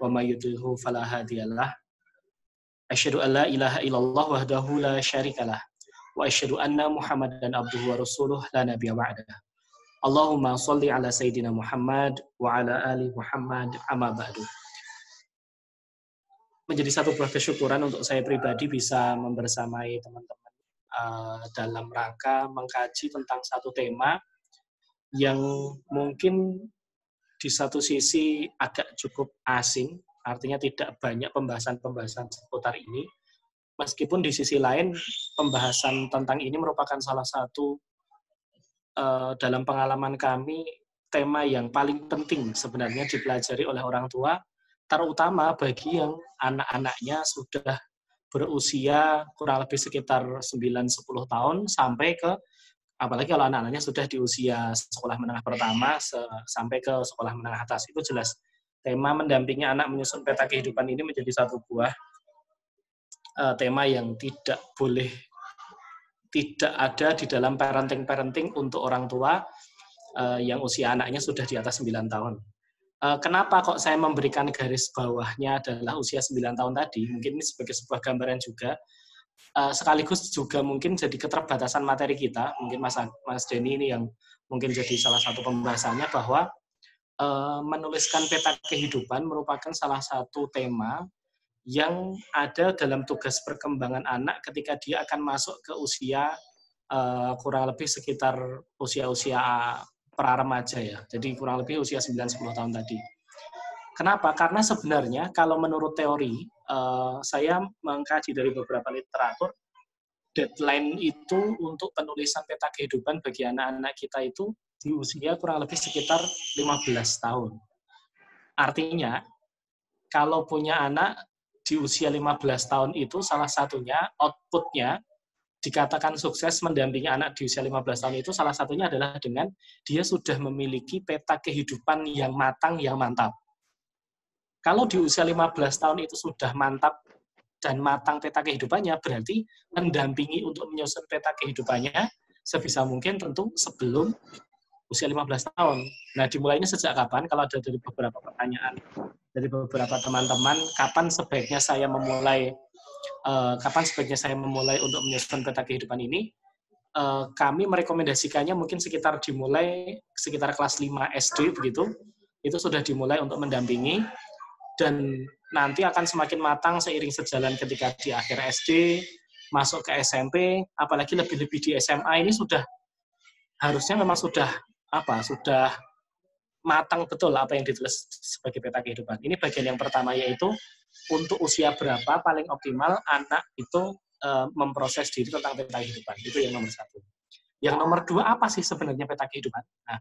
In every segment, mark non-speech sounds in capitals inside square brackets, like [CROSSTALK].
wa may yudlilhu fala hadiyalah. Asyhadu an la ilaha illallah wahdahu la syarikalah wa asyhadu anna Muhammadan abduhu wa rasuluh la nabiyya ba'dah. Allahumma salli ala sayyidina Muhammad wa ala ali Muhammad amma ba'du. Menjadi satu buah kesyukuran untuk saya pribadi bisa membersamai teman-teman uh, dalam rangka mengkaji tentang satu tema yang mungkin di satu sisi agak cukup asing, artinya tidak banyak pembahasan-pembahasan seputar ini. Meskipun di sisi lain pembahasan tentang ini merupakan salah satu uh, dalam pengalaman kami tema yang paling penting sebenarnya dipelajari oleh orang tua, terutama bagi yang anak-anaknya sudah berusia kurang lebih sekitar 9-10 tahun sampai ke apalagi kalau anak-anaknya sudah di usia sekolah menengah pertama sampai ke sekolah menengah atas itu jelas tema mendampingi anak menyusun peta kehidupan ini menjadi satu buah uh, tema yang tidak boleh tidak ada di dalam parenting-parenting untuk orang tua uh, yang usia anaknya sudah di atas 9 tahun. Uh, kenapa kok saya memberikan garis bawahnya adalah usia 9 tahun tadi? Mungkin ini sebagai sebuah gambaran juga uh, sekaligus juga mungkin jadi keterbatasan materi kita. Mungkin Mas Mas Denny ini yang mungkin jadi salah satu pembahasannya bahwa uh, menuliskan peta kehidupan merupakan salah satu tema yang ada dalam tugas perkembangan anak ketika dia akan masuk ke usia uh, kurang lebih sekitar usia-usia pra remaja ya. Jadi kurang lebih usia 9-10 tahun tadi. Kenapa? Karena sebenarnya kalau menurut teori, uh, saya mengkaji dari beberapa literatur, deadline itu untuk penulisan peta kehidupan bagi anak-anak kita itu di usia kurang lebih sekitar 15 tahun. Artinya, kalau punya anak di usia 15 tahun itu salah satunya outputnya dikatakan sukses mendampingi anak di usia 15 tahun itu salah satunya adalah dengan dia sudah memiliki peta kehidupan yang matang, yang mantap. Kalau di usia 15 tahun itu sudah mantap dan matang peta kehidupannya, berarti mendampingi untuk menyusun peta kehidupannya sebisa mungkin tentu sebelum usia 15 tahun. Nah, dimulainya sejak kapan? Kalau ada dari beberapa pertanyaan dari beberapa teman-teman, kapan sebaiknya saya memulai uh, kapan sebaiknya saya memulai untuk menyusun peta kehidupan ini? Uh, kami merekomendasikannya mungkin sekitar dimulai sekitar kelas 5 SD begitu. Itu sudah dimulai untuk mendampingi dan nanti akan semakin matang seiring sejalan ketika di akhir SD, masuk ke SMP, apalagi lebih-lebih di SMA ini sudah harusnya memang sudah apa sudah matang betul apa yang ditulis sebagai peta kehidupan. Ini bagian yang pertama yaitu untuk usia berapa paling optimal anak itu e, memproses diri tentang peta kehidupan. Itu yang nomor satu. Yang nomor dua apa sih sebenarnya peta kehidupan? Nah,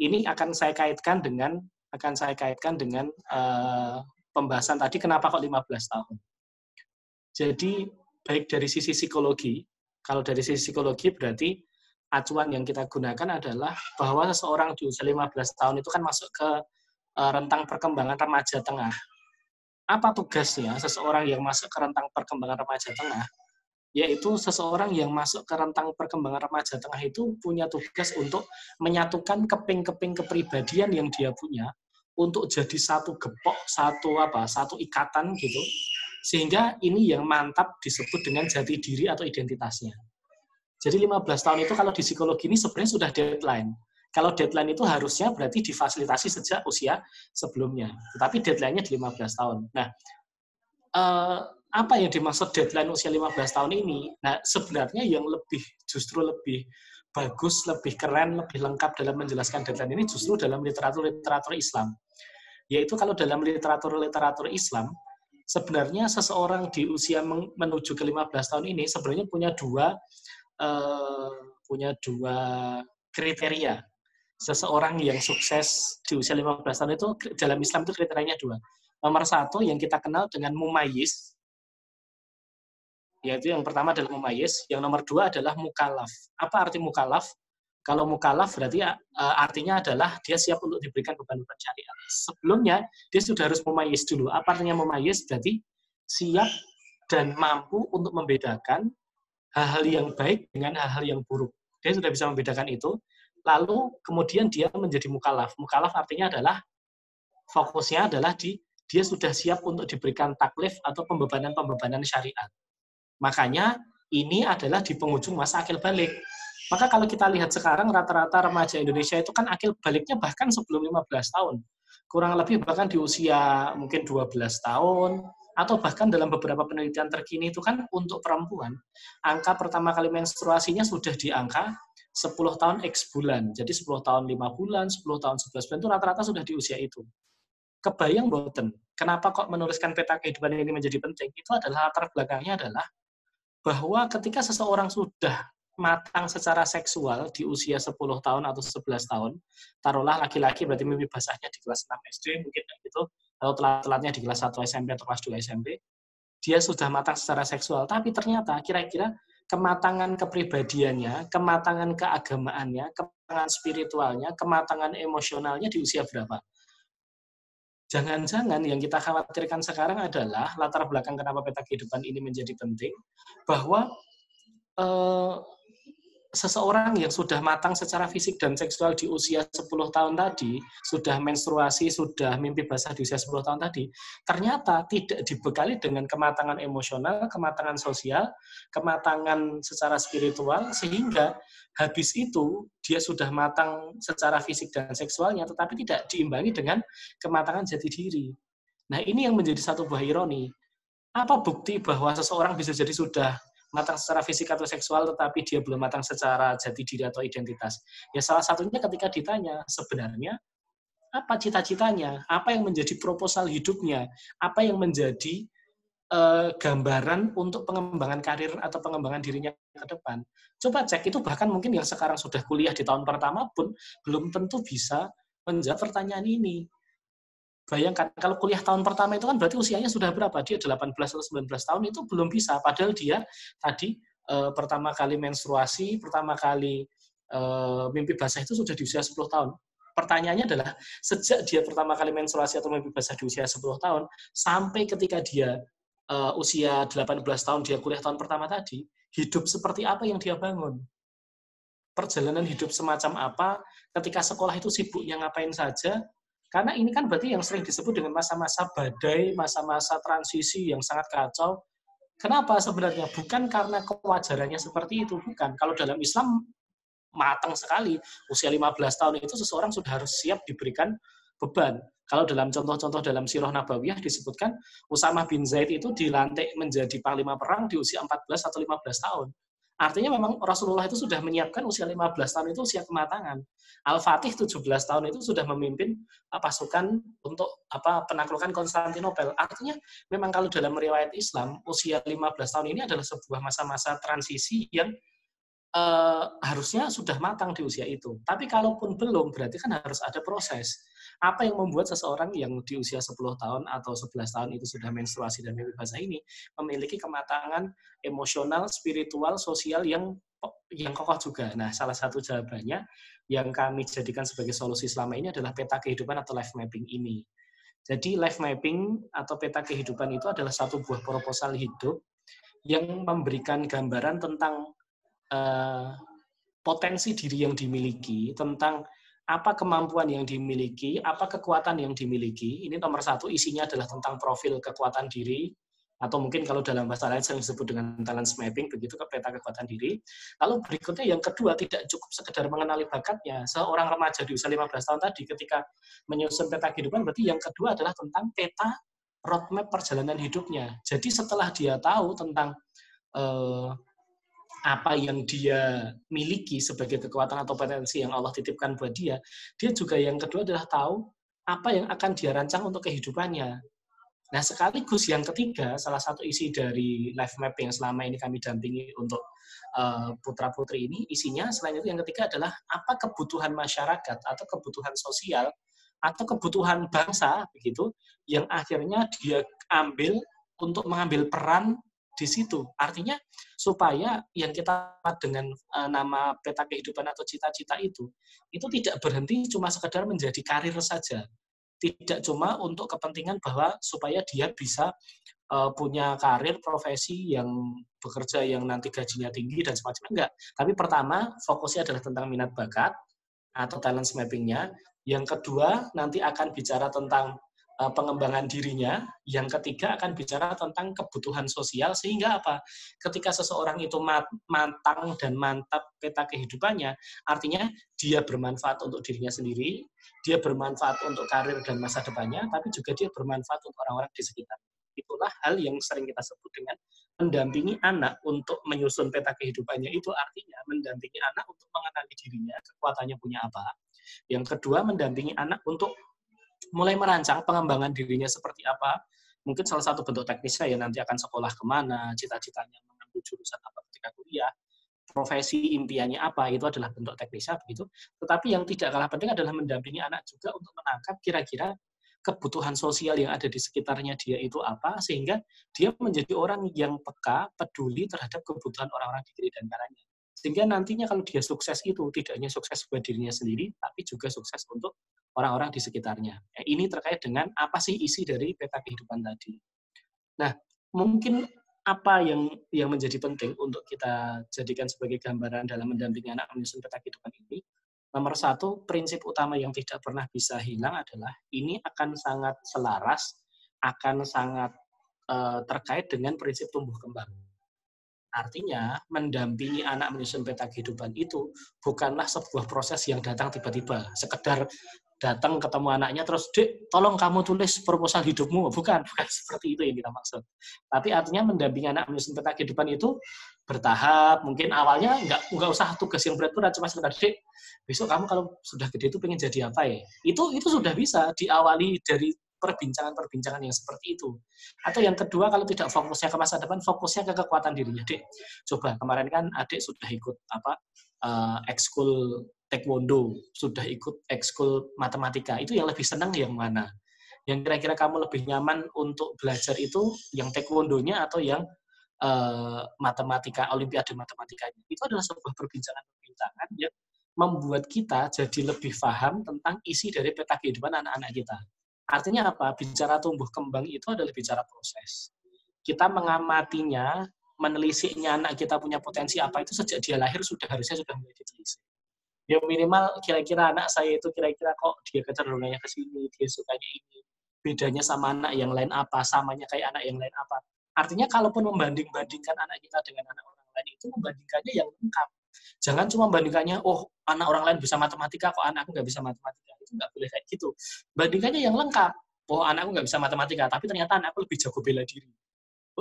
ini akan saya kaitkan dengan akan saya kaitkan dengan uh, pembahasan tadi kenapa kok 15 tahun. Jadi baik dari sisi psikologi, kalau dari sisi psikologi berarti acuan yang kita gunakan adalah bahwa seseorang di usia 15 tahun itu kan masuk ke uh, rentang perkembangan remaja tengah. Apa tugasnya seseorang yang masuk ke rentang perkembangan remaja tengah? Yaitu seseorang yang masuk ke rentang perkembangan remaja tengah itu punya tugas untuk menyatukan keping-keping kepribadian yang dia punya untuk jadi satu gepok, satu apa, satu ikatan gitu. Sehingga ini yang mantap disebut dengan jati diri atau identitasnya. Jadi 15 tahun itu kalau di psikologi ini sebenarnya sudah deadline. Kalau deadline itu harusnya berarti difasilitasi sejak usia sebelumnya. Tetapi deadline-nya di 15 tahun. Nah, eh, apa yang dimaksud deadline usia 15 tahun ini? Nah, sebenarnya yang lebih justru lebih bagus, lebih keren, lebih lengkap dalam menjelaskan deadline ini justru dalam literatur-literatur Islam. Yaitu kalau dalam literatur-literatur Islam, sebenarnya seseorang di usia menuju ke 15 tahun ini sebenarnya punya dua uh, punya dua kriteria. Seseorang yang sukses di usia 15 tahun itu dalam Islam itu kriterianya dua. Nomor satu yang kita kenal dengan mumayyiz, yaitu yang pertama adalah mumayyiz, yang nomor dua adalah mukalaf. Apa arti mukalaf? Kalau mukalaf berarti uh, artinya adalah dia siap untuk diberikan beban-beban syariat. Sebelumnya dia sudah harus mumayyiz dulu. Apa artinya mumayyiz? Berarti siap dan mampu untuk membedakan hal-hal yang baik dengan hal-hal yang buruk. Dia sudah bisa membedakan itu. Lalu kemudian dia menjadi mukalaf. Mukalaf artinya adalah fokusnya adalah di dia sudah siap untuk diberikan taklif atau pembebanan-pembebanan syariat. Makanya ini adalah di penghujung masa akil balik. Maka kalau kita lihat sekarang rata-rata remaja Indonesia itu kan akil baliknya bahkan sebelum 15 tahun. Kurang lebih bahkan di usia mungkin 12 tahun, atau bahkan dalam beberapa penelitian terkini itu kan untuk perempuan, angka pertama kali menstruasinya sudah di angka 10 tahun X bulan. Jadi 10 tahun 5 bulan, 10 tahun 11 bulan itu rata-rata sudah di usia itu kebayang boten kenapa kok menuliskan peta kehidupan ini menjadi penting itu adalah latar belakangnya adalah bahwa ketika seseorang sudah matang secara seksual di usia 10 tahun atau 11 tahun, taruhlah laki-laki berarti mimpi basahnya di kelas 6 SD mungkin gitu, atau telat-telatnya di kelas 1 SMP atau kelas 2 SMP, dia sudah matang secara seksual, tapi ternyata kira-kira kematangan kepribadiannya, kematangan keagamaannya, kematangan spiritualnya, kematangan emosionalnya di usia berapa? Jangan-jangan yang kita khawatirkan sekarang adalah latar belakang kenapa peta kehidupan ini menjadi penting, bahwa eh, seseorang yang sudah matang secara fisik dan seksual di usia 10 tahun tadi, sudah menstruasi, sudah mimpi basah di usia 10 tahun tadi, ternyata tidak dibekali dengan kematangan emosional, kematangan sosial, kematangan secara spiritual, sehingga habis itu dia sudah matang secara fisik dan seksualnya, tetapi tidak diimbangi dengan kematangan jati diri. Nah ini yang menjadi satu buah ironi. Apa bukti bahwa seseorang bisa jadi sudah matang secara fisik atau seksual tetapi dia belum matang secara jati diri atau identitas. Ya salah satunya ketika ditanya sebenarnya apa cita-citanya, apa yang menjadi proposal hidupnya, apa yang menjadi uh, gambaran untuk pengembangan karir atau pengembangan dirinya ke depan. Coba cek itu bahkan mungkin yang sekarang sudah kuliah di tahun pertama pun belum tentu bisa menjawab pertanyaan ini. Bayangkan kalau kuliah tahun pertama itu kan berarti usianya sudah berapa? Dia 18 atau 19 tahun itu belum bisa. Padahal dia tadi e, pertama kali menstruasi, pertama kali e, mimpi basah itu sudah di usia 10 tahun. Pertanyaannya adalah sejak dia pertama kali menstruasi atau mimpi basah di usia 10 tahun sampai ketika dia e, usia 18 tahun dia kuliah tahun pertama tadi, hidup seperti apa yang dia bangun? Perjalanan hidup semacam apa? Ketika sekolah itu sibuknya ngapain saja? Karena ini kan berarti yang sering disebut dengan masa-masa badai, masa-masa transisi yang sangat kacau. Kenapa sebenarnya? Bukan karena kewajarannya seperti itu, bukan. Kalau dalam Islam matang sekali, usia 15 tahun itu seseorang sudah harus siap diberikan beban. Kalau dalam contoh-contoh dalam Sirah Nabawiyah disebutkan Usamah bin Zaid itu dilantik menjadi panglima perang di usia 14 atau 15 tahun. Artinya memang Rasulullah itu sudah menyiapkan usia 15 tahun itu usia kematangan. Al-Fatih 17 tahun itu sudah memimpin uh, pasukan untuk apa penaklukan Konstantinopel. Artinya memang kalau dalam riwayat Islam usia 15 tahun ini adalah sebuah masa-masa transisi yang uh, harusnya sudah matang di usia itu. Tapi kalaupun belum berarti kan harus ada proses apa yang membuat seseorang yang di usia 10 tahun atau 11 tahun itu sudah menstruasi dan basah ini memiliki kematangan emosional, spiritual, sosial yang yang kokoh juga. Nah, salah satu jawabannya yang kami jadikan sebagai solusi selama ini adalah peta kehidupan atau life mapping ini. Jadi life mapping atau peta kehidupan itu adalah satu buah proposal hidup yang memberikan gambaran tentang uh, potensi diri yang dimiliki, tentang apa kemampuan yang dimiliki, apa kekuatan yang dimiliki. Ini nomor satu, isinya adalah tentang profil kekuatan diri, atau mungkin kalau dalam bahasa lain sering disebut dengan talent mapping, begitu ke peta kekuatan diri. Lalu berikutnya yang kedua, tidak cukup sekedar mengenali bakatnya. Seorang remaja di usia 15 tahun tadi ketika menyusun peta kehidupan, berarti yang kedua adalah tentang peta roadmap perjalanan hidupnya. Jadi setelah dia tahu tentang eh, apa yang dia miliki sebagai kekuatan atau potensi yang Allah titipkan buat dia, dia juga yang kedua adalah tahu apa yang akan dia rancang untuk kehidupannya. Nah, sekaligus yang ketiga, salah satu isi dari life map yang selama ini kami dampingi untuk uh, putra-putri ini, isinya selain itu yang ketiga adalah apa kebutuhan masyarakat atau kebutuhan sosial atau kebutuhan bangsa begitu yang akhirnya dia ambil untuk mengambil peran di situ. Artinya supaya yang kita dengan uh, nama peta kehidupan atau cita-cita itu itu tidak berhenti cuma sekedar menjadi karir saja. Tidak cuma untuk kepentingan bahwa supaya dia bisa uh, punya karir profesi yang bekerja yang nanti gajinya tinggi dan semacamnya enggak. Tapi pertama fokusnya adalah tentang minat bakat atau talent mappingnya. Yang kedua nanti akan bicara tentang pengembangan dirinya, yang ketiga akan bicara tentang kebutuhan sosial sehingga apa? Ketika seseorang itu matang dan mantap peta kehidupannya, artinya dia bermanfaat untuk dirinya sendiri, dia bermanfaat untuk karir dan masa depannya, tapi juga dia bermanfaat untuk orang-orang di sekitar. Itulah hal yang sering kita sebut dengan mendampingi anak untuk menyusun peta kehidupannya. Itu artinya mendampingi anak untuk mengenali dirinya, kekuatannya punya apa. Yang kedua, mendampingi anak untuk mulai merancang pengembangan dirinya seperti apa. Mungkin salah satu bentuk teknisnya ya nanti akan sekolah ke mana, cita-citanya mengambil jurusan apa ketika kuliah, profesi impiannya apa, itu adalah bentuk teknisnya begitu. Tetapi yang tidak kalah penting adalah mendampingi anak juga untuk menangkap kira-kira kebutuhan sosial yang ada di sekitarnya dia itu apa, sehingga dia menjadi orang yang peka, peduli terhadap kebutuhan orang-orang di kiri dan kanannya. Sehingga nantinya kalau dia sukses itu tidak hanya sukses buat dirinya sendiri, tapi juga sukses untuk orang-orang di sekitarnya. Ya, ini terkait dengan apa sih isi dari peta kehidupan tadi. Nah, mungkin apa yang yang menjadi penting untuk kita jadikan sebagai gambaran dalam mendampingi anak menyusun peta kehidupan ini? Nomor satu, prinsip utama yang tidak pernah bisa hilang adalah ini akan sangat selaras, akan sangat uh, terkait dengan prinsip tumbuh kembang. Artinya, mendampingi anak menyusun peta kehidupan itu bukanlah sebuah proses yang datang tiba-tiba, sekedar datang ketemu anaknya terus dek tolong kamu tulis proposal hidupmu [LAUGHS] bukan bukan seperti itu yang kita maksud tapi artinya mendampingi anak menyusun peta kehidupan itu bertahap mungkin awalnya nggak nggak usah tugas yang berat-berat cuma sekedar dek besok kamu kalau sudah gede itu pengen jadi apa ya itu itu sudah bisa diawali dari perbincangan-perbincangan yang seperti itu. Atau yang kedua, kalau tidak fokusnya ke masa depan, fokusnya ke kekuatan dirinya. Dek, coba kemarin kan adik sudah ikut apa uh, ekskul taekwondo, sudah ikut ekskul matematika, itu yang lebih senang yang mana? Yang kira-kira kamu lebih nyaman untuk belajar itu yang taekwondonya atau yang uh, matematika, olimpiade matematikanya? Itu adalah sebuah perbincangan-perbincangan yang membuat kita jadi lebih paham tentang isi dari peta kehidupan anak-anak kita. Artinya apa? Bicara tumbuh kembang itu adalah bicara proses. Kita mengamatinya, menelisiknya anak kita punya potensi apa itu sejak dia lahir sudah harusnya sudah mulai ditelisik ya minimal kira-kira anak saya itu kira-kira kok dia kecenderungannya ke sini, dia sukanya ini. Bedanya sama anak yang lain apa, samanya kayak anak yang lain apa. Artinya kalaupun membanding-bandingkan anak kita dengan anak orang lain itu membandingkannya yang lengkap. Jangan cuma membandingkannya, oh anak orang lain bisa matematika, kok anakku nggak bisa matematika. Itu nggak boleh kayak gitu. Bandingkannya yang lengkap. Oh anakku nggak bisa matematika, tapi ternyata anakku lebih jago bela diri.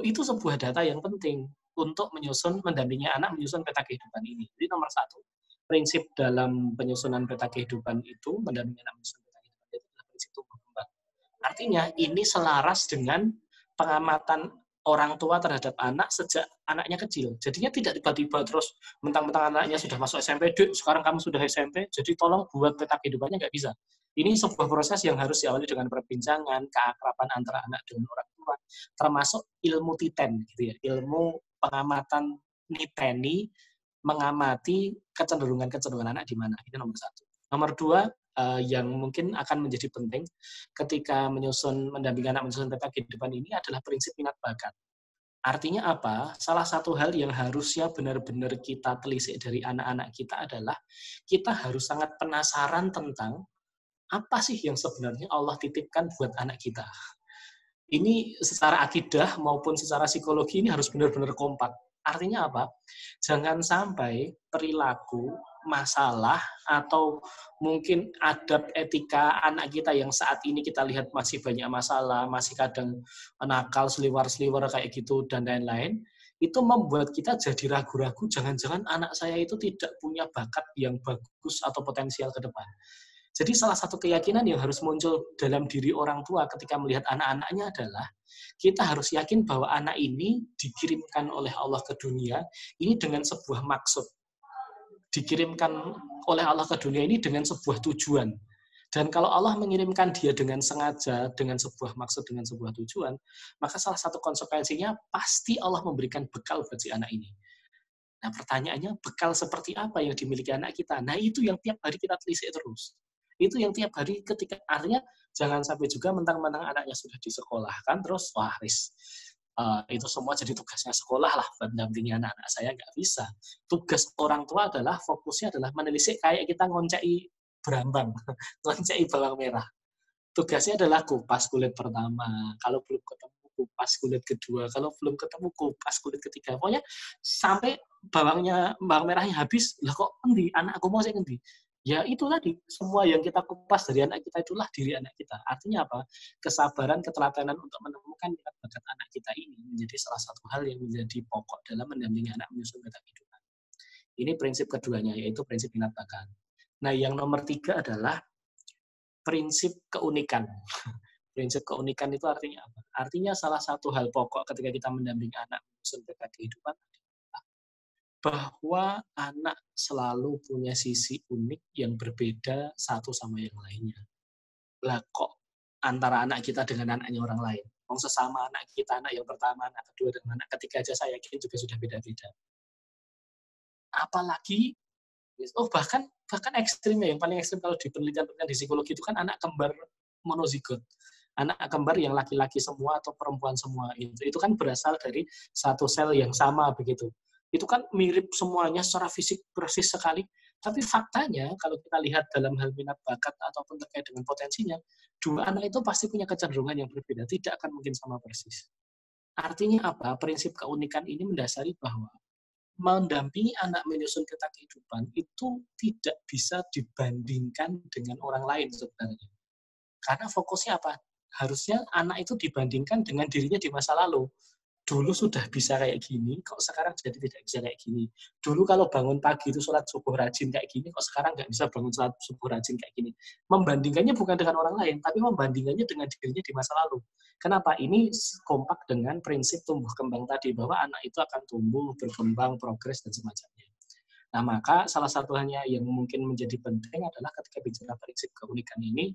Itu sebuah data yang penting untuk menyusun, mendampingi anak menyusun peta kehidupan ini. Jadi nomor satu, prinsip dalam penyusunan peta kehidupan itu, mendampingi anak menyusun peta kehidupan itu adalah prinsip tumbuh kembang. Artinya ini selaras dengan pengamatan orang tua terhadap anak sejak anaknya kecil. Jadinya tidak tiba-tiba terus mentang-mentang anaknya sudah masuk SMP, sekarang kamu sudah SMP, jadi tolong buat peta kehidupannya nggak bisa. Ini sebuah proses yang harus diawali dengan perbincangan, keakraban antara anak dengan orang tua, termasuk ilmu titen, gitu ya, ilmu pengamatan niteni mengamati kecenderungan-kecenderungan anak di mana. Itu nomor satu. Nomor dua, uh, yang mungkin akan menjadi penting ketika menyusun mendampingi anak menyusun peta kehidupan ini adalah prinsip minat bakat. Artinya apa? Salah satu hal yang harusnya benar-benar kita telisik dari anak-anak kita adalah kita harus sangat penasaran tentang apa sih yang sebenarnya Allah titipkan buat anak kita. Ini secara akidah maupun secara psikologi ini harus benar-benar kompak Artinya apa? Jangan sampai perilaku, masalah, atau mungkin adab etika anak kita yang saat ini kita lihat masih banyak masalah, masih kadang nakal, seliwar-seliwar kayak gitu, dan lain-lain, itu membuat kita jadi ragu-ragu, jangan-jangan anak saya itu tidak punya bakat yang bagus atau potensial ke depan. Jadi salah satu keyakinan yang harus muncul dalam diri orang tua ketika melihat anak-anaknya adalah kita harus yakin bahwa anak ini dikirimkan oleh Allah ke dunia ini dengan sebuah maksud. Dikirimkan oleh Allah ke dunia ini dengan sebuah tujuan. Dan kalau Allah mengirimkan dia dengan sengaja, dengan sebuah maksud, dengan sebuah tujuan, maka salah satu konsekuensinya pasti Allah memberikan bekal buat si anak ini. Nah pertanyaannya, bekal seperti apa yang dimiliki anak kita? Nah itu yang tiap hari kita telisik terus itu yang tiap hari ketika artinya jangan sampai juga mentang-mentang anaknya sudah disekolahkan terus wah ris uh, itu semua jadi tugasnya sekolah lah mendampingi anak-anak saya nggak bisa tugas orang tua adalah fokusnya adalah menelisik kayak kita ngoncei berambang [LAUGHS] ngoncei bawang merah tugasnya adalah kupas kulit pertama. Kalau belum ketemu kupas kulit kedua, kalau belum ketemu kupas kulit ketiga. Pokoknya sampai bawangnya bawang merahnya habis, lah kok endi anak aku mau saya endi? Ya itu tadi, semua yang kita kupas dari anak kita itulah diri anak kita. Artinya apa? Kesabaran, ketelatenan untuk menemukan minat bakat anak kita ini menjadi salah satu hal yang menjadi pokok dalam mendampingi anak menyusun peta kehidupan. Ini prinsip keduanya, yaitu prinsip minat bakat. Nah, yang nomor tiga adalah prinsip keunikan. [LAUGHS] prinsip keunikan itu artinya apa? Artinya salah satu hal pokok ketika kita mendampingi anak menyusun peta kehidupan bahwa anak selalu punya sisi unik yang berbeda satu sama yang lainnya. Lah kok antara anak kita dengan anaknya orang lain? Wong sesama anak kita, anak yang pertama, anak kedua, dan anak ketiga aja saya yakin juga sudah beda-beda. Apalagi, oh bahkan bahkan ekstrimnya yang paling ekstrim kalau di penelitian-penelitian di psikologi itu kan anak kembar monozigot anak kembar yang laki-laki semua atau perempuan semua itu itu kan berasal dari satu sel yang sama begitu itu kan mirip semuanya secara fisik persis sekali. Tapi faktanya kalau kita lihat dalam hal minat bakat ataupun terkait dengan potensinya dua anak itu pasti punya kecenderungan yang berbeda tidak akan mungkin sama persis. Artinya apa? Prinsip keunikan ini mendasari bahwa mendampingi anak menyusun peta kehidupan itu tidak bisa dibandingkan dengan orang lain sebenarnya. Karena fokusnya apa? Harusnya anak itu dibandingkan dengan dirinya di masa lalu. Dulu sudah bisa kayak gini, kok sekarang jadi tidak bisa kayak gini. Dulu kalau bangun pagi itu sholat subuh rajin kayak gini, kok sekarang nggak bisa bangun sholat subuh rajin kayak gini. Membandingkannya bukan dengan orang lain, tapi membandingkannya dengan dirinya di masa lalu. Kenapa? Ini kompak dengan prinsip tumbuh kembang tadi, bahwa anak itu akan tumbuh, berkembang, progres, dan semacamnya. Nah, maka salah satu hanya yang mungkin menjadi penting adalah ketika bicara prinsip keunikan ini,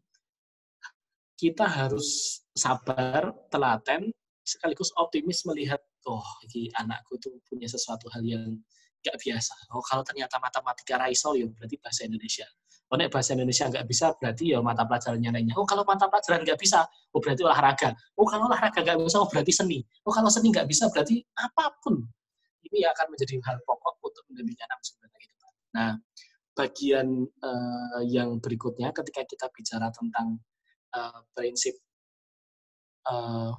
kita harus sabar, telaten, sekaligus optimis melihat, oh, ini anakku itu punya sesuatu hal yang nggak biasa. Oh, kalau ternyata matematika raiso, ya berarti bahasa Indonesia. Oh, nek bahasa Indonesia nggak bisa, berarti ya mata pelajarannya lainnya. Oh, kalau mata pelajaran nggak bisa, oh berarti olahraga. Oh, kalau olahraga nggak bisa, oh berarti seni. Oh, kalau seni nggak bisa, berarti apa pun. Ini akan menjadi hal pokok untuk mendampingi anak sebenarnya. Nah, bagian uh, yang berikutnya ketika kita bicara tentang uh, prinsip uh,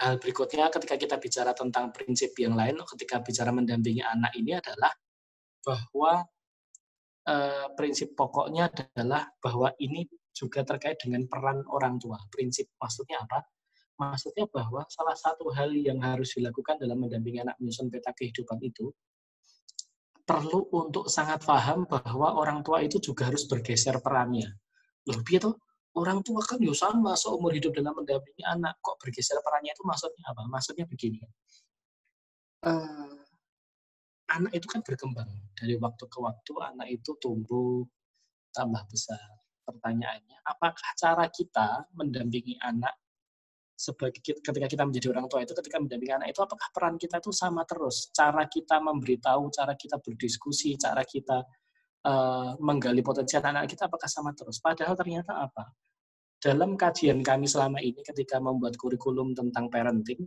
hal berikutnya ketika kita bicara tentang prinsip yang lain, ketika bicara mendampingi anak ini adalah bahwa uh, prinsip pokoknya adalah bahwa ini juga terkait dengan peran orang tua. Prinsip maksudnya apa? Maksudnya bahwa salah satu hal yang harus dilakukan dalam mendampingi anak menyusun peta kehidupan itu perlu untuk sangat paham bahwa orang tua itu juga harus bergeser perannya. Loh, tuh orang tua kan ya sama seumur hidup dalam mendampingi anak, kok bergeser perannya itu maksudnya apa? Maksudnya begini. Uh, anak itu kan berkembang dari waktu ke waktu, anak itu tumbuh tambah besar. Pertanyaannya, apakah cara kita mendampingi anak sebagai ketika kita menjadi orang tua itu ketika mendampingi anak itu apakah peran kita itu sama terus cara kita memberitahu cara kita berdiskusi cara kita uh, menggali potensi anak, anak kita apakah sama terus padahal ternyata apa dalam kajian kami selama ini ketika membuat kurikulum tentang parenting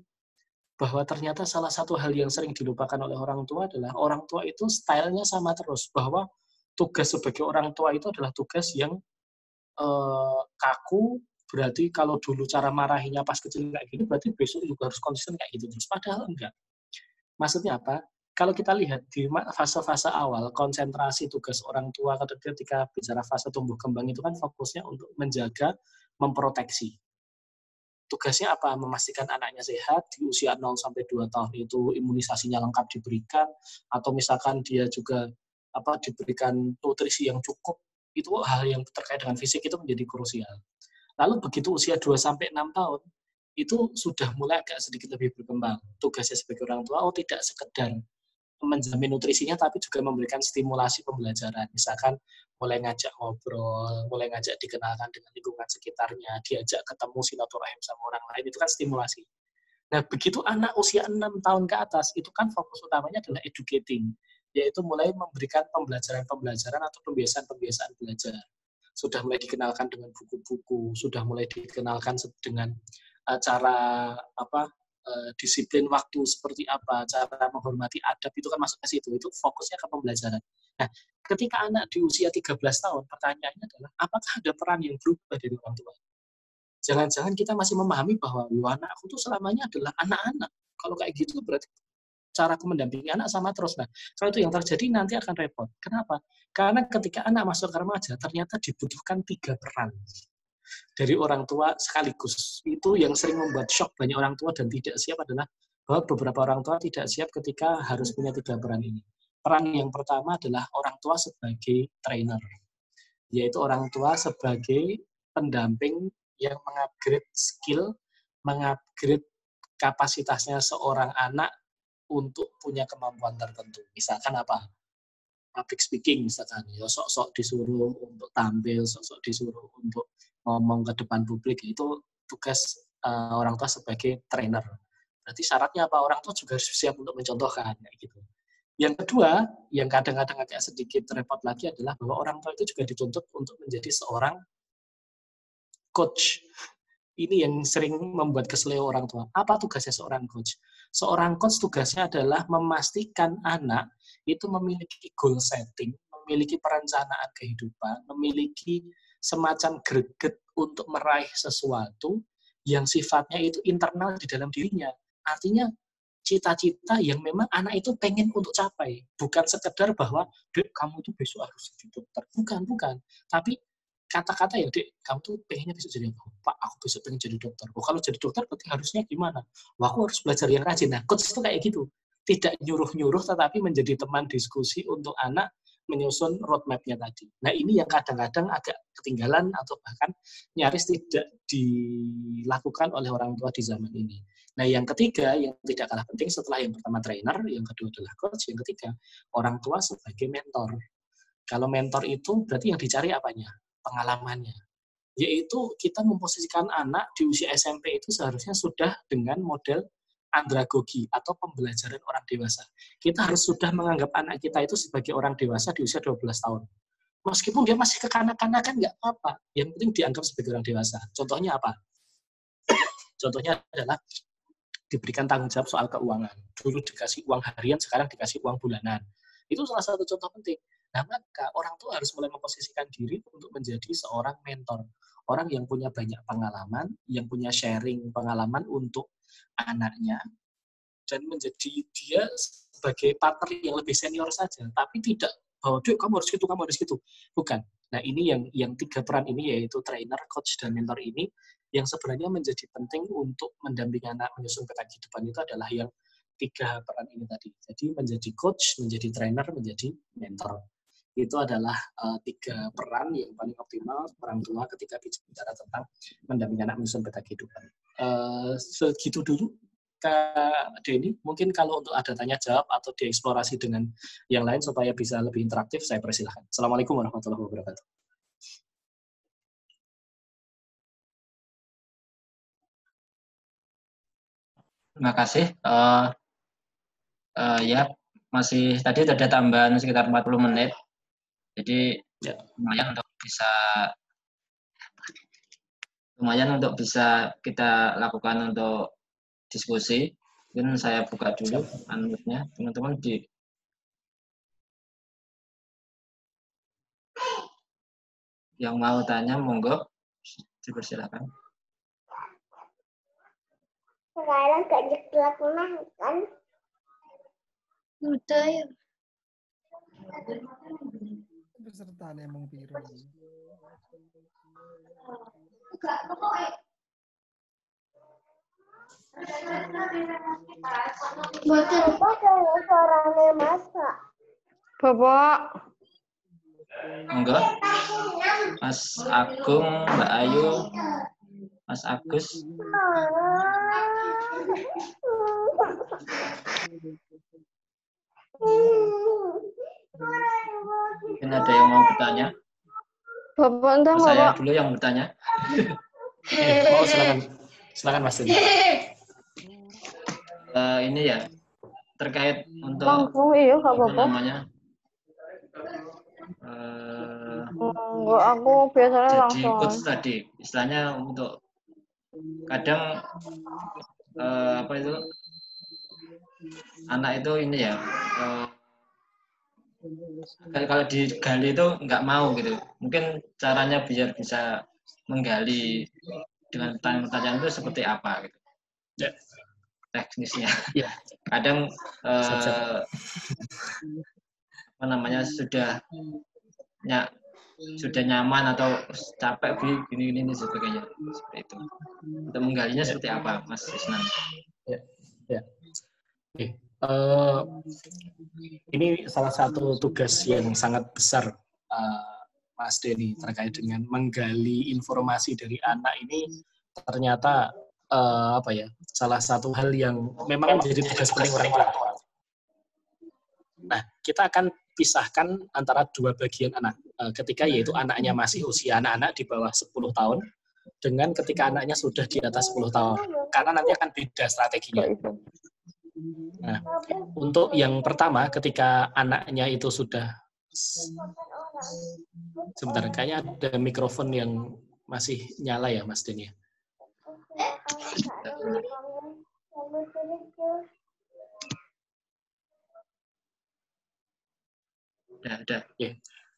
bahwa ternyata salah satu hal yang sering dilupakan oleh orang tua adalah orang tua itu stylenya sama terus bahwa tugas sebagai orang tua itu adalah tugas yang uh, kaku berarti kalau dulu cara marahinya pas kecil kayak gini, berarti besok juga harus konsisten kayak gitu terus. Padahal enggak. Maksudnya apa? Kalau kita lihat di fase-fase awal, konsentrasi tugas orang tua ketika bicara fase tumbuh kembang itu kan fokusnya untuk menjaga, memproteksi. Tugasnya apa? Memastikan anaknya sehat, di usia 0 sampai 2 tahun itu imunisasinya lengkap diberikan, atau misalkan dia juga apa diberikan nutrisi yang cukup, itu hal yang terkait dengan fisik itu menjadi krusial. Lalu begitu usia 2 sampai 6 tahun, itu sudah mulai agak sedikit lebih berkembang. Tugasnya sebagai orang tua, oh tidak sekedar menjamin nutrisinya, tapi juga memberikan stimulasi pembelajaran. Misalkan mulai ngajak ngobrol, mulai ngajak dikenalkan dengan lingkungan sekitarnya, diajak ketemu silaturahim sama orang lain, itu kan stimulasi. Nah, begitu anak usia 6 tahun ke atas, itu kan fokus utamanya adalah educating, yaitu mulai memberikan pembelajaran-pembelajaran atau pembiasaan-pembiasaan belajar sudah mulai dikenalkan dengan buku-buku, sudah mulai dikenalkan dengan uh, cara apa uh, disiplin waktu seperti apa, cara menghormati adab itu kan masuk ke situ. Itu fokusnya ke pembelajaran. Nah, ketika anak di usia 13 tahun, pertanyaannya adalah apakah ada peran yang berubah dari orang tua? Jangan-jangan kita masih memahami bahwa anakku tuh selamanya adalah anak-anak. Kalau kayak gitu berarti cara aku mendampingi anak sama terus. Nah, kalau itu yang terjadi nanti akan repot. Kenapa? Karena ketika anak masuk ke remaja, ternyata dibutuhkan tiga peran dari orang tua sekaligus. Itu yang sering membuat shock banyak orang tua dan tidak siap adalah bahwa beberapa orang tua tidak siap ketika harus punya tiga peran ini. Peran yang pertama adalah orang tua sebagai trainer, yaitu orang tua sebagai pendamping yang mengupgrade skill, mengupgrade kapasitasnya seorang anak untuk punya kemampuan tertentu. Misalkan apa? Public speaking misalkan, ya sok-sok disuruh untuk tampil, sok-sok disuruh untuk ngomong ke depan publik, itu tugas uh, orang tua sebagai trainer. Berarti syaratnya apa? Orang tua juga harus siap untuk mencontohkan, kayak gitu. Yang kedua, yang kadang-kadang agak sedikit repot lagi adalah bahwa orang tua itu juga dituntut untuk menjadi seorang coach. Ini yang sering membuat keselio orang tua. Apa tugasnya seorang coach? Seorang coach tugasnya adalah memastikan anak itu memiliki goal setting, memiliki perencanaan kehidupan, memiliki semacam greget untuk meraih sesuatu yang sifatnya itu internal di dalam dirinya. Artinya cita-cita yang memang anak itu pengen untuk capai. Bukan sekedar bahwa, dek kamu tuh besok harus jadi dokter. Bukan, bukan. Tapi kata-kata ya, dek kamu tuh pengennya besok jadi apa? Pak, aku besok pengen jadi dokter. Oh, kalau jadi dokter berarti harusnya gimana? Wah, aku harus belajar yang rajin. Nah, coach itu kayak gitu. Tidak nyuruh-nyuruh, tetapi menjadi teman diskusi untuk anak menyusun roadmap-nya tadi. Nah ini yang kadang-kadang agak ketinggalan atau bahkan nyaris tidak dilakukan oleh orang tua di zaman ini. Nah yang ketiga yang tidak kalah penting setelah yang pertama trainer, yang kedua adalah coach, yang ketiga orang tua sebagai mentor. Kalau mentor itu berarti yang dicari apanya? Pengalamannya. Yaitu kita memposisikan anak di usia SMP itu seharusnya sudah dengan model andragogi atau pembelajaran orang dewasa. Kita harus sudah menganggap anak kita itu sebagai orang dewasa di usia 12 tahun. Meskipun dia masih kekanak-kanakan, nggak apa-apa. Yang penting dianggap sebagai orang dewasa. Contohnya apa? [COUGHS] Contohnya adalah diberikan tanggung jawab soal keuangan. Dulu dikasih uang harian, sekarang dikasih uang bulanan. Itu salah satu contoh penting. Nah, maka orang tua harus mulai memposisikan diri untuk menjadi seorang mentor. Orang yang punya banyak pengalaman, yang punya sharing pengalaman untuk anaknya dan menjadi dia sebagai partner yang lebih senior saja, tapi tidak bahwa dek kamu harus gitu, kamu harus gitu. Bukan. Nah ini yang yang tiga peran ini yaitu trainer, coach, dan mentor ini yang sebenarnya menjadi penting untuk mendampingi anak menyusun peta kehidupan itu adalah yang tiga peran ini tadi. Jadi menjadi coach, menjadi trainer, menjadi mentor. Itu adalah uh, tiga peran yang paling optimal orang tua ketika bicara tentang mendampingi anak menyusun peta kehidupan. Uh, segitu dulu Kak Denny. Mungkin kalau untuk ada tanya jawab atau dieksplorasi dengan yang lain supaya bisa lebih interaktif, saya persilahkan. Assalamualaikum warahmatullahi wabarakatuh. Terima kasih. Uh, uh, ya, masih tadi ada tambahan sekitar 40 menit. Jadi ya. lumayan untuk bisa lumayan untuk bisa kita lakukan untuk diskusi. Mungkin saya buka dulu anutnya teman-teman di yang mau tanya monggo dipersilakan. Sekarang gak jelas kan? Udah ya. Peserta emang biru. Bapak kayak suaranya Mas, Pak. Bapak. Enggak. Mas Agung, Mbak Ayu, Mas Agus. Mungkin ada yang mau bertanya? Bapak, entah, Saya dulu yang bertanya. [LAUGHS] oh, silakan. Silakan Mas. Uh, [LAUGHS] ini ya terkait untuk langsung iya apa apa namanya? Uh, Enggak, aku biasanya jadi langsung coach tadi. Istilahnya untuk kadang uh, apa itu? Anak itu ini ya uh, kalau digali itu nggak mau gitu. Mungkin caranya biar bisa menggali dengan pertanyaan-pertanyaan itu seperti apa gitu. Ya. teknisnya. Ya. kadang uh, apa namanya sudah ya, sudah nyaman atau capek gini gini, gini sebagainya. Seperti itu. Untuk menggalinya seperti apa Mas Isnan? Ya ya. Oke uh, ini salah satu tugas yang sangat besar uh, Mas Denny terkait dengan menggali informasi dari anak ini ternyata uh, apa ya salah satu hal yang memang menjadi tugas penting orang tua. Nah, kita akan pisahkan antara dua bagian anak. Eh, ketika yaitu anaknya masih usia anak-anak di bawah 10 tahun dengan ketika anaknya sudah di atas 10 tahun. Karena nanti akan beda strateginya. Nah, untuk yang pertama ketika anaknya itu sudah sebentar kayaknya ada mikrofon yang masih nyala ya Mas. Udah, udah. Ya.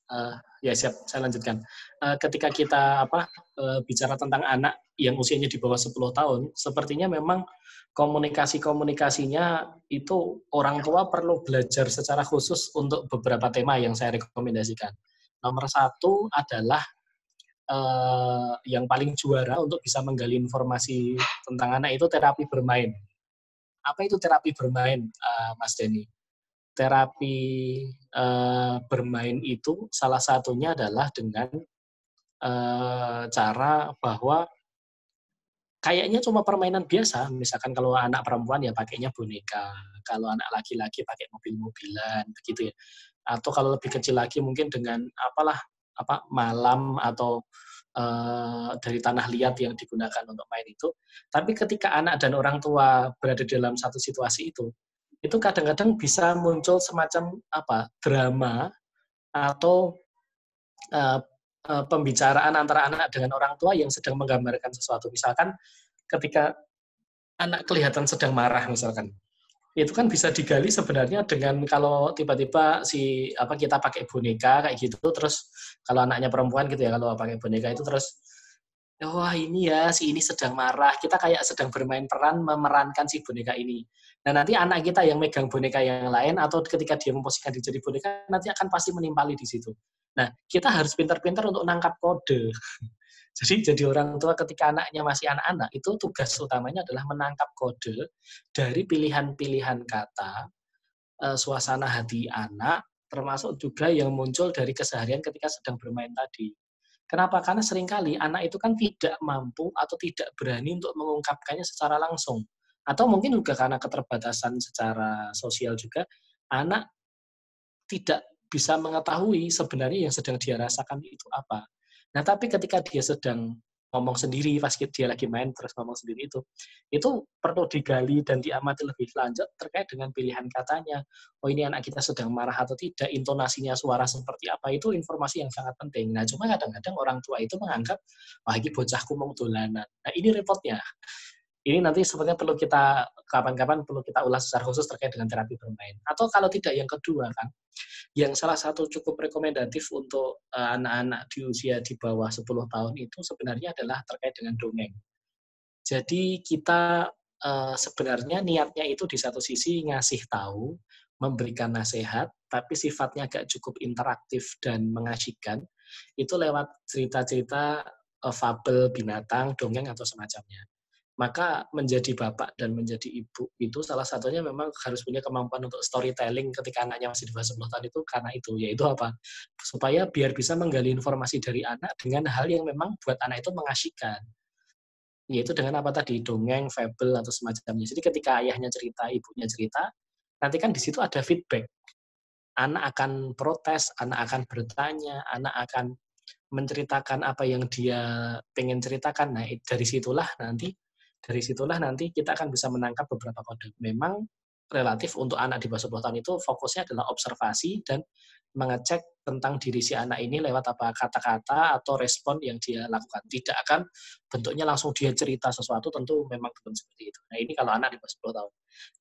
Uh, ya siap, saya lanjutkan. Uh, ketika kita apa uh, bicara tentang anak yang usianya di bawah 10 tahun, sepertinya memang komunikasi-komunikasinya itu orang tua perlu belajar secara khusus untuk beberapa tema yang saya rekomendasikan. Nomor satu adalah uh, yang paling juara untuk bisa menggali informasi tentang anak itu terapi bermain. Apa itu terapi bermain, uh, Mas Denny? Terapi uh, bermain itu salah satunya adalah dengan uh, cara bahwa kayaknya cuma permainan biasa. Misalkan kalau anak perempuan ya pakainya boneka, kalau anak laki-laki pakai mobil-mobilan begitu ya. Atau kalau lebih kecil lagi mungkin dengan apalah apa malam atau uh, dari tanah liat yang digunakan untuk main itu. Tapi ketika anak dan orang tua berada dalam satu situasi itu, itu kadang-kadang bisa muncul semacam apa drama atau uh, uh, pembicaraan antara anak dengan orang tua yang sedang menggambarkan sesuatu. Misalkan ketika anak kelihatan sedang marah misalkan, itu kan bisa digali sebenarnya dengan kalau tiba-tiba si apa kita pakai boneka kayak gitu terus kalau anaknya perempuan gitu ya kalau pakai boneka itu terus wah ini ya si ini sedang marah. Kita kayak sedang bermain peran memerankan si boneka ini Nah nanti anak kita yang megang boneka yang lain atau ketika dia memposisikan diri jadi boneka nanti akan pasti menimpali di situ. Nah kita harus pintar-pintar untuk nangkap kode. [LAUGHS] Jadi jadi orang tua ketika anaknya masih anak-anak itu tugas utamanya adalah menangkap kode dari pilihan-pilihan kata, eh, suasana hati anak, termasuk juga yang muncul dari keseharian ketika sedang bermain tadi. Kenapa? Karena sering kali anak itu kan tidak mampu atau tidak berani untuk mengungkapkannya secara langsung atau mungkin juga karena keterbatasan secara sosial juga anak tidak bisa mengetahui sebenarnya yang sedang dia rasakan itu apa. Nah, tapi ketika dia sedang ngomong sendiri pas dia lagi main terus ngomong sendiri itu itu perlu digali dan diamati lebih lanjut terkait dengan pilihan katanya. Oh ini anak kita sedang marah atau tidak intonasinya suara seperti apa itu informasi yang sangat penting. Nah cuma kadang-kadang orang tua itu menganggap wah ini bocahku mau dolanan. Nah ini repotnya ini nanti sebenarnya perlu kita kapan-kapan perlu kita ulas secara khusus terkait dengan terapi bermain. Atau kalau tidak yang kedua kan, yang salah satu cukup rekomendatif untuk eh, anak-anak di usia di bawah 10 tahun itu sebenarnya adalah terkait dengan dongeng. Jadi kita uh, sebenarnya niatnya itu di satu sisi ngasih tahu, memberikan nasihat, tapi sifatnya agak cukup interaktif dan mengasyikan, itu lewat cerita-cerita uh, fabel binatang, dongeng atau semacamnya maka menjadi bapak dan menjadi ibu itu salah satunya memang harus punya kemampuan untuk storytelling ketika anaknya masih di bawah 10 tahun itu karena itu yaitu apa supaya biar bisa menggali informasi dari anak dengan hal yang memang buat anak itu mengasyikan yaitu dengan apa tadi dongeng, fable atau semacamnya. Jadi ketika ayahnya cerita, ibunya cerita, nanti kan di situ ada feedback. Anak akan protes, anak akan bertanya, anak akan menceritakan apa yang dia pengen ceritakan. Nah, dari situlah nanti dari situlah nanti kita akan bisa menangkap beberapa kode. Memang relatif untuk anak di bawah 10 tahun itu fokusnya adalah observasi dan mengecek tentang diri si anak ini lewat apa kata-kata atau respon yang dia lakukan. Tidak akan bentuknya langsung dia cerita sesuatu, tentu memang bukan seperti itu. Nah ini kalau anak di bawah 10 tahun.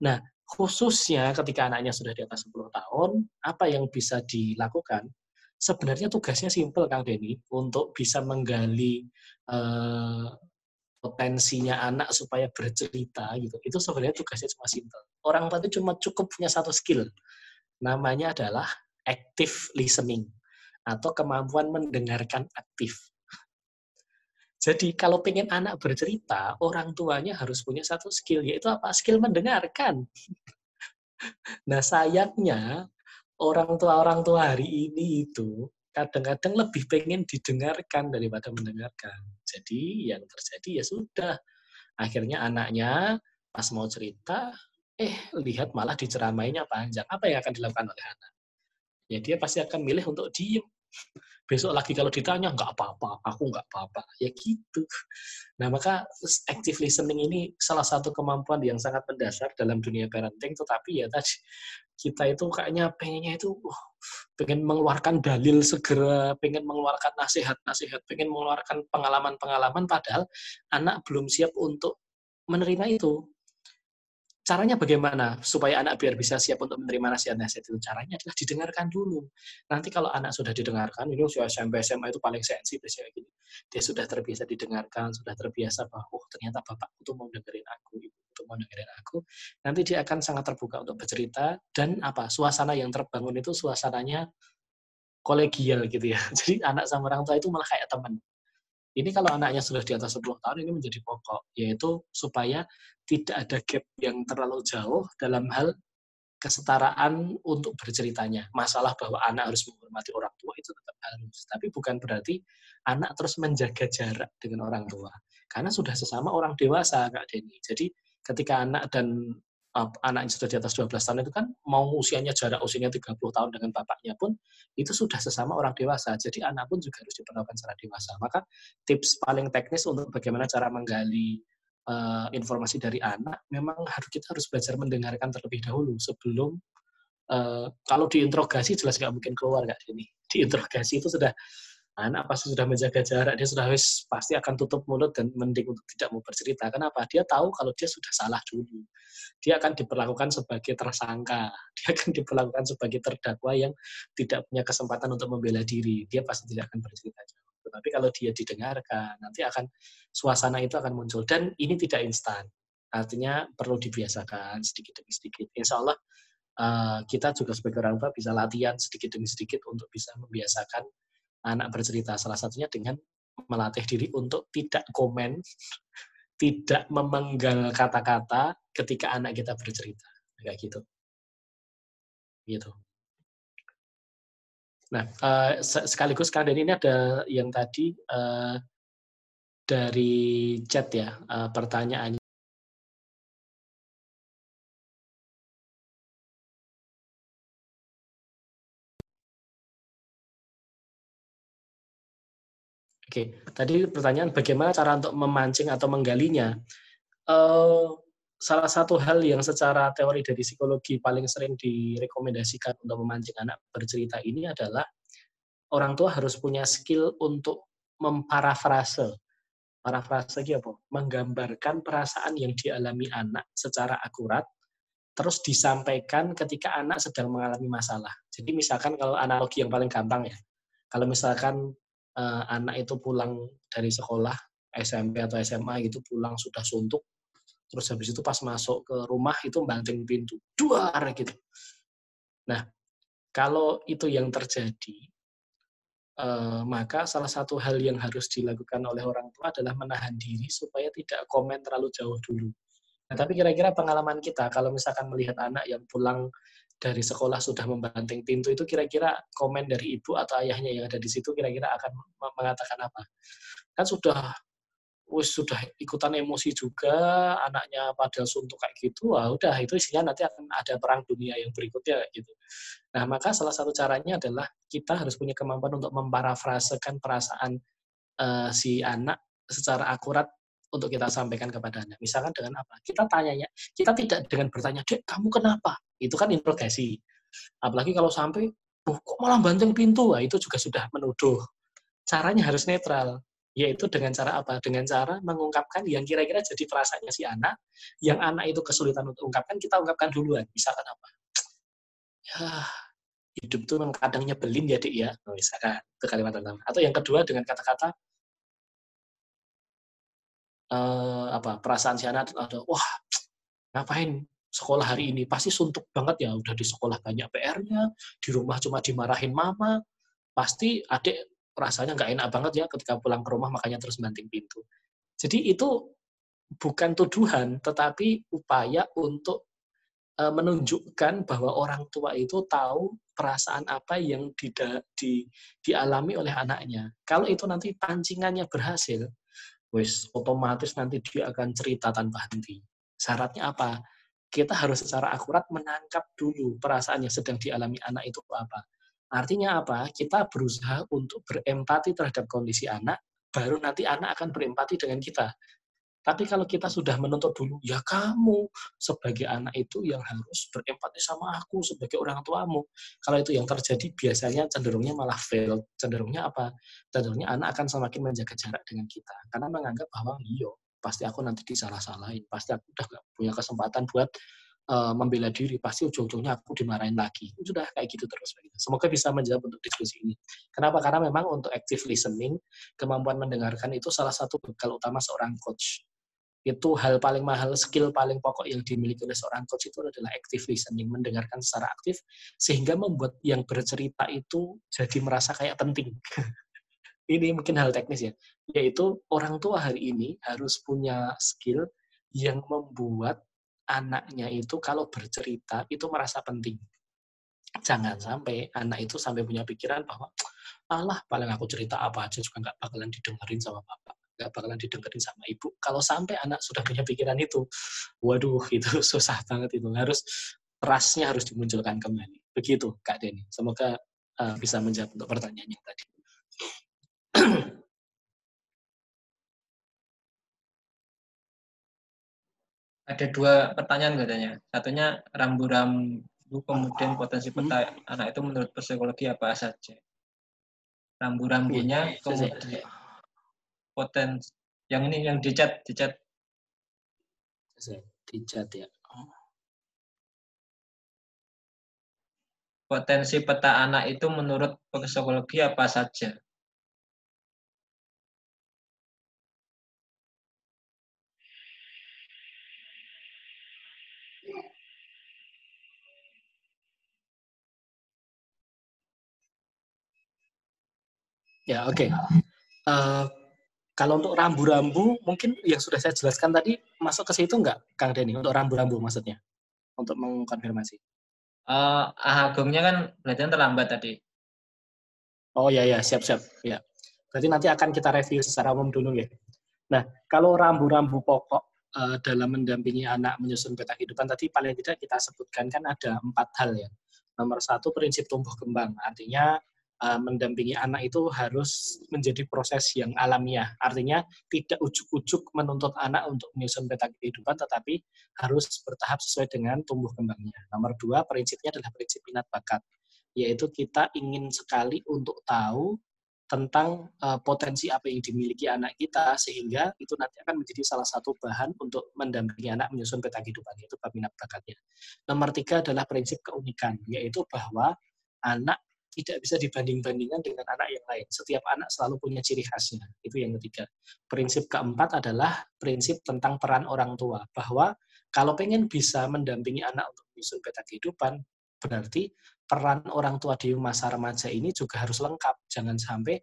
Nah khususnya ketika anaknya sudah di atas 10 tahun, apa yang bisa dilakukan? Sebenarnya tugasnya simpel Kang Denny untuk bisa menggali eh, potensinya anak supaya bercerita gitu. Itu sebenarnya tugasnya cuma simpel. Orang tua itu cuma cukup punya satu skill. Namanya adalah active listening atau kemampuan mendengarkan aktif. Jadi kalau pengen anak bercerita, orang tuanya harus punya satu skill, yaitu apa? Skill mendengarkan. [LAUGHS] Nah sayangnya orang tua-orang tua hari ini itu kadang-kadang lebih pengen didengarkan daripada mendengarkan. Jadi yang terjadi ya sudah. Akhirnya anaknya pas mau cerita, eh lihat malah diceramainya panjang. Apa yang akan dilakukan oleh anak? ya dia pasti akan milih untuk diem. Besok lagi kalau ditanya, nggak apa-apa, aku nggak apa-apa. Ya gitu. Nah, maka active listening ini salah satu kemampuan yang sangat mendasar dalam dunia parenting, tetapi ya tadi, kita itu kayaknya pengennya itu, uh, pengen mengeluarkan dalil segera, pengen mengeluarkan nasihat-nasihat, pengen mengeluarkan pengalaman-pengalaman, padahal anak belum siap untuk menerima itu caranya bagaimana supaya anak biar bisa siap untuk menerima nasihat-nasihat itu? Caranya adalah didengarkan dulu. Nanti kalau anak sudah didengarkan, ini usia SMP SMA itu paling sensi biasanya gini. Dia sudah terbiasa didengarkan, sudah terbiasa bahwa oh ternyata bapak itu mau dengerin aku, ibu itu mau dengerin aku. Nanti dia akan sangat terbuka untuk bercerita dan apa suasana yang terbangun itu suasananya kolegial gitu ya. [LAUGHS] Jadi anak sama orang tua itu malah kayak teman. Ini kalau anaknya sudah di atas 10 tahun ini menjadi pokok, yaitu supaya tidak ada gap yang terlalu jauh dalam hal kesetaraan untuk berceritanya. Masalah bahwa anak harus menghormati orang tua itu tetap harus, tapi bukan berarti anak terus menjaga jarak dengan orang tua. Karena sudah sesama orang dewasa, Kak Denny. Jadi ketika anak dan anak yang sudah di atas 12 tahun itu kan mau usianya jarak usianya 30 tahun dengan bapaknya pun itu sudah sesama orang dewasa. Jadi anak pun juga harus diperlakukan secara dewasa. Maka tips paling teknis untuk bagaimana cara menggali uh, informasi dari anak memang harus kita harus belajar mendengarkan terlebih dahulu sebelum uh, kalau diinterogasi jelas nggak mungkin keluar nggak ini. [LAUGHS] Diinterogasi itu sudah anak pasti sudah menjaga jarak, dia sudah wis pasti akan tutup mulut dan mending untuk tidak mau bercerita. Kenapa? Dia tahu kalau dia sudah salah dulu. Dia akan diperlakukan sebagai tersangka, [LAUGHS] dia akan diperlakukan sebagai terdakwa yang tidak punya kesempatan untuk membela diri. Dia pasti tidak akan bercerita. Tapi kalau dia didengarkan, nanti akan suasana itu akan muncul. Dan ini tidak instan. Artinya perlu dibiasakan sedikit demi sedikit. Insya Allah uh, kita juga sebagai orang tua bisa latihan sedikit demi sedikit untuk bisa membiasakan anak bercerita. Salah satunya dengan melatih diri untuk tidak komen, [LAUGHS] tidak memenggal kata-kata ketika anak kita bercerita. Kayak gitu. Gitu. Nah, uh, sekaligus kalian ini ada yang tadi uh, dari chat ya, uh, pertanyaan Oke, tadi pertanyaan bagaimana cara untuk memancing atau menggalinya. Uh, salah satu hal yang secara teori dari psikologi paling sering direkomendasikan untuk memancing anak bercerita ini adalah orang tua harus punya skill untuk memparafrase. Parafrase apa? Menggambarkan perasaan yang dialami anak secara akurat, terus disampaikan ketika anak sedang mengalami masalah. Jadi misalkan kalau analogi yang paling gampang ya, kalau misalkan uh, anak itu pulang dari sekolah SMP atau SMA gitu pulang sudah suntuk. Terus habis itu pas masuk ke rumah itu banting pintu duar gitu. Nah kalau itu yang terjadi uh, maka salah satu hal yang harus dilakukan oleh orang tua adalah menahan diri supaya tidak komen terlalu jauh dulu. Nah tapi kira-kira pengalaman kita kalau misalkan melihat anak yang pulang dari sekolah sudah membanting pintu itu kira-kira komen dari ibu atau ayahnya yang ada di situ kira-kira akan mengatakan apa? Kan sudah wis sudah ikutan emosi juga anaknya pada suntuk kayak gitu wah udah itu isinya nanti akan ada perang dunia yang berikutnya gitu nah maka salah satu caranya adalah kita harus punya kemampuan untuk memparafrasekan perasaan uh, si anak secara akurat untuk kita sampaikan kepada Anda. Misalkan dengan apa? Kita tanya ya, kita tidak dengan bertanya, Dek, kamu kenapa? Itu kan interogasi. Apalagi kalau sampai, oh, kok malah banteng pintu? Wah, itu juga sudah menuduh. Caranya harus netral, yaitu dengan cara apa? Dengan cara mengungkapkan yang kira-kira jadi perasaannya si anak, yang anak itu kesulitan untuk ungkapkan, kita ungkapkan duluan. Misalkan apa? Ya, hidup tuh memang kadang nyebelin ya, Dik, ya. Misalkan, itu kalimat pertama. Atau yang kedua dengan kata-kata, uh, apa perasaan si anak ada wah ngapain sekolah hari ini pasti suntuk banget ya udah di sekolah banyak PR-nya di rumah cuma dimarahin mama pasti adik rasanya nggak enak banget ya ketika pulang ke rumah makanya terus banting pintu jadi itu bukan tuduhan tetapi upaya untuk uh, menunjukkan bahwa orang tua itu tahu perasaan apa yang di, di, dialami oleh anaknya. Kalau itu nanti pancingannya berhasil, wis otomatis nanti dia akan cerita tanpa henti. Syaratnya apa? Kita harus secara akurat menangkap dulu perasaan yang sedang dialami anak itu apa. Artinya apa? Kita berusaha untuk berempati terhadap kondisi anak, baru nanti anak akan berempati dengan kita. Tapi kalau kita sudah menuntut dulu, ya kamu sebagai anak itu yang harus berempati sama aku sebagai orang tuamu. Kalau itu yang terjadi, biasanya cenderungnya malah fail. Cenderungnya apa? Cenderungnya anak akan semakin menjaga jarak dengan kita. Karena menganggap bahwa, iyo, pasti aku nanti disalah-salahin. Pasti aku udah gak punya kesempatan buat uh, membela diri. Pasti ujung-ujungnya aku dimarahin lagi. Sudah kayak gitu terus. Semoga bisa menjawab untuk diskusi ini. Kenapa? Karena memang untuk active listening, kemampuan mendengarkan itu salah satu bekal utama seorang coach itu hal paling mahal, skill paling pokok yang dimiliki oleh seorang coach itu adalah active listening, mendengarkan secara aktif, sehingga membuat yang bercerita itu jadi merasa kayak penting. [LAUGHS] ini mungkin hal teknis ya, yaitu orang tua hari ini harus punya skill yang membuat anaknya itu kalau bercerita itu merasa penting. Jangan sampai anak itu sampai punya pikiran bahwa, Allah paling aku cerita apa aja juga nggak bakalan didengerin sama bapak nggak bakalan didengerin sama ibu. Kalau sampai anak sudah punya pikiran itu, waduh [LAUGHS] itu susah banget itu. Harus rasnya harus dimunculkan kembali. Begitu Kak Denny. Semoga uh, bisa menjawab untuk pertanyaan yang tadi. Ada dua pertanyaan katanya. Satunya rambu-rambu kemudian potensi hmm. peta hmm. anak itu menurut psikologi apa saja? Rambu-rambunya kemudian potensi yang ini yang dicat dicat dicat ya potensi peta anak itu menurut psikologi apa saja Ya, oke. Okay. Uh, eh, kalau untuk rambu-rambu, mungkin yang sudah saya jelaskan tadi masuk ke situ nggak, Kang Denny? Untuk rambu-rambu maksudnya, untuk mengkonfirmasi. Uh, agungnya kan berarti terlambat tadi. Oh ya ya, siap-siap. Ya. Berarti nanti akan kita review secara umum dulu ya. Nah, kalau rambu-rambu pokok uh, dalam mendampingi anak menyusun peta kehidupan tadi paling tidak kita sebutkan kan ada empat hal ya. Nomor satu prinsip tumbuh kembang, artinya uh, mendampingi anak itu harus menjadi proses yang alamiah. Artinya tidak ujuk-ujuk menuntut anak untuk menyusun peta kehidupan, tetapi harus bertahap sesuai dengan tumbuh kembangnya. Nomor dua, prinsipnya adalah prinsip minat bakat, yaitu kita ingin sekali untuk tahu tentang uh, potensi apa yang dimiliki anak kita sehingga itu nanti akan menjadi salah satu bahan untuk mendampingi anak menyusun peta kehidupan itu bab minat bakatnya. Nomor tiga adalah prinsip keunikan yaitu bahwa anak tidak bisa dibanding-bandingkan dengan anak yang lain. Setiap anak selalu punya ciri khasnya. Itu yang ketiga. Prinsip keempat adalah prinsip tentang peran orang tua. Bahwa kalau pengen bisa mendampingi anak untuk menyusun peta kehidupan, berarti peran orang tua di masa remaja ini juga harus lengkap. Jangan sampai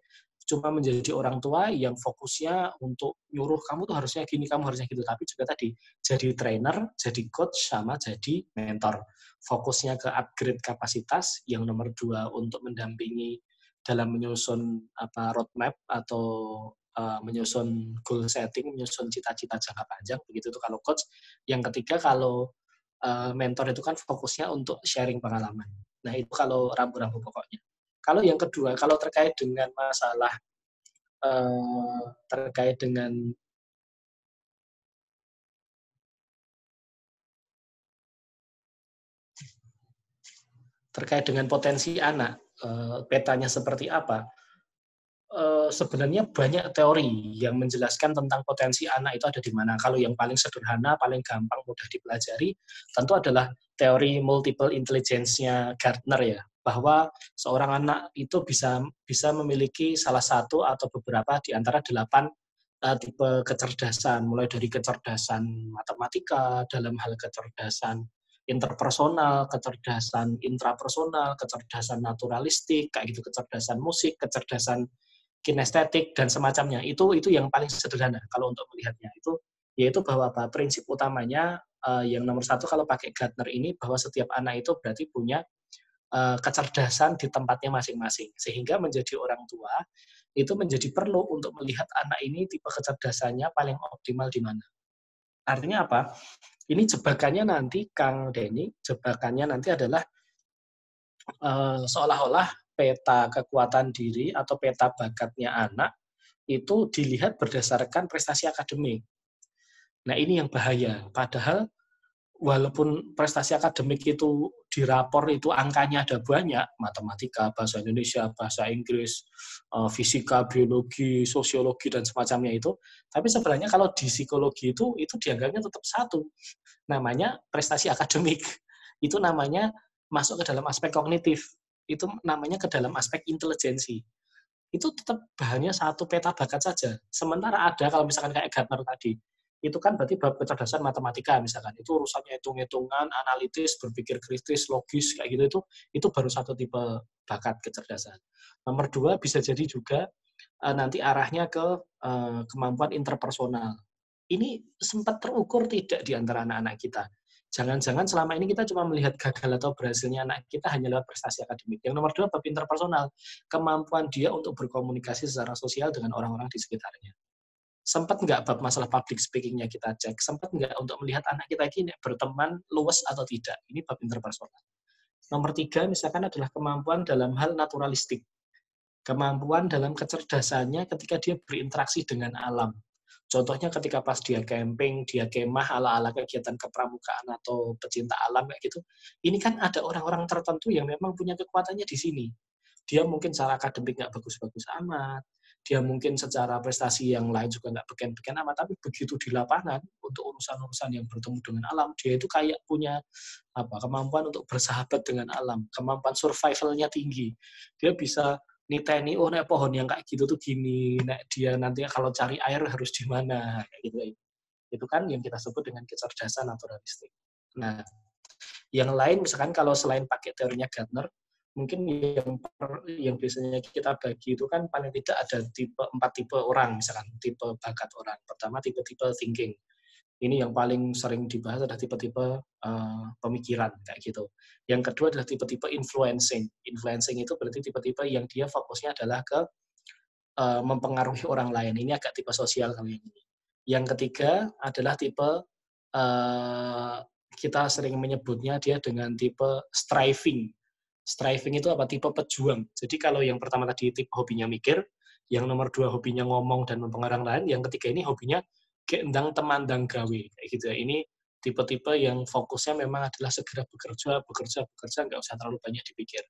cuma menjadi orang tua yang fokusnya untuk nyuruh kamu tuh harusnya gini, kamu harusnya gitu. Tapi juga tadi jadi trainer, jadi coach, sama jadi mentor. Fokusnya ke upgrade kapasitas. Yang nomor dua untuk mendampingi dalam menyusun apa roadmap atau uh, menyusun goal setting, menyusun cita-cita jangka panjang. Begitu tuh kalau coach. Yang ketiga kalau uh, mentor itu kan fokusnya untuk sharing pengalaman. Nah itu kalau rambu-rambu pokoknya. Kalau yang kedua, kalau terkait dengan masalah uh, terkait dengan terkait dengan potensi anak, uh, petanya seperti apa, eh, sebenarnya banyak teori yang menjelaskan tentang potensi anak itu ada di mana. Kalau yang paling sederhana, paling gampang, mudah dipelajari, tentu adalah teori multiple intelligence-nya Gardner ya, bahwa seorang anak itu bisa bisa memiliki salah satu atau beberapa di antara delapan uh, tipe kecerdasan, mulai dari kecerdasan matematika, dalam hal kecerdasan interpersonal, kecerdasan intrapersonal, kecerdasan naturalistik, kayak gitu, kecerdasan musik, kecerdasan kinestetik dan semacamnya. Itu itu yang paling sederhana kalau untuk melihatnya. Itu yaitu bahwa apa prinsip utamanya uh, yang nomor satu kalau pakai Gardner ini bahwa setiap anak itu berarti punya uh, kecerdasan di tempatnya masing-masing sehingga menjadi orang tua itu menjadi perlu untuk melihat anak ini tipe kecerdasannya paling optimal di mana. Artinya apa? Ini jebakannya nanti Kang Denny, jebakannya nanti adalah uh, seolah-olah peta kekuatan diri atau peta bakatnya anak itu dilihat berdasarkan prestasi akademik. Nah ini yang bahaya. Padahal walaupun prestasi akademik itu di rapor itu angkanya ada banyak, matematika, bahasa Indonesia, bahasa Inggris, eh, fisika, biologi, sosiologi dan semacamnya itu, tapi sebenarnya kalau di psikologi itu itu dianggapnya tetap satu. Namanya prestasi akademik. [LAUGHS] Itu namanya masuk ke dalam aspek kognitif itu namanya ke dalam aspek intelijensi. Itu tetap bahannya satu peta bakat saja. Sementara ada kalau misalkan kayak Gardner tadi, itu kan berarti bab kecerdasan matematika misalkan itu urusannya hitung-hitungan, analitis, berpikir kritis, logis kayak gitu itu itu baru satu tipe bakat kecerdasan. Nomor dua bisa jadi juga uh, nanti arahnya ke uh, kemampuan interpersonal. Ini sempat terukur tidak di antara anak-anak kita. Jangan-jangan selama ini kita cuma melihat gagal atau berhasilnya anak kita hanya lewat prestasi akademik. Yang nomor dua, bab interpersonal. Kemampuan dia untuk berkomunikasi secara sosial dengan orang-orang di sekitarnya. Sempat nggak bab masalah public speakingnya kita cek? Sempat nggak untuk melihat anak kita ini berteman luas atau tidak? Ini bab interpersonal. Nomor tiga, misalkan adalah kemampuan dalam hal naturalistik. Kemampuan dalam kecerdasannya ketika dia berinteraksi dengan alam Contohnya ketika pas dia camping, dia kemah ala-ala kegiatan kepramukaan atau pecinta alam kayak gitu. Ini kan ada orang-orang tertentu yang memang punya kekuatannya di sini. Dia mungkin secara akademik nggak bagus-bagus amat, dia mungkin secara prestasi yang lain juga nggak beken-beken amat, tapi begitu di lapangan untuk urusan-urusan yang bertemu dengan alam, dia itu kayak punya apa kemampuan untuk bersahabat dengan alam, kemampuan survivalnya tinggi. Dia bisa niteni oh nek pohon yang kayak gitu tuh gini nek dia nanti kalau cari air harus di mana? Gitu. Itu kan yang kita sebut dengan kecerdasan naturalistik. Nah yang lain misalkan kalau selain pakai teorinya Gardner mungkin yang yang biasanya kita bagi itu kan paling tidak ada tipe empat tipe orang misalkan tipe bakat orang pertama tipe-tipe thinking ini yang paling sering dibahas adalah tipe-tipe uh, pemikiran kayak gitu. Yang kedua adalah tipe-tipe influencing. Influencing itu berarti tipe-tipe yang dia fokusnya adalah ke uh, mempengaruhi orang lain. Ini agak tipe sosial kalau yang ini. Yang ketiga adalah tipe uh, kita sering menyebutnya dia dengan tipe striving. Striving itu apa? Tipe pejuang. Jadi kalau yang pertama tadi tipe hobinya mikir, yang nomor dua hobinya ngomong dan mempengaruhi lain, yang ketiga ini hobinya gendang temandang gawe kayak gitu ya. Ini tipe-tipe yang fokusnya memang adalah segera bekerja, bekerja, bekerja, nggak usah terlalu banyak dipikir.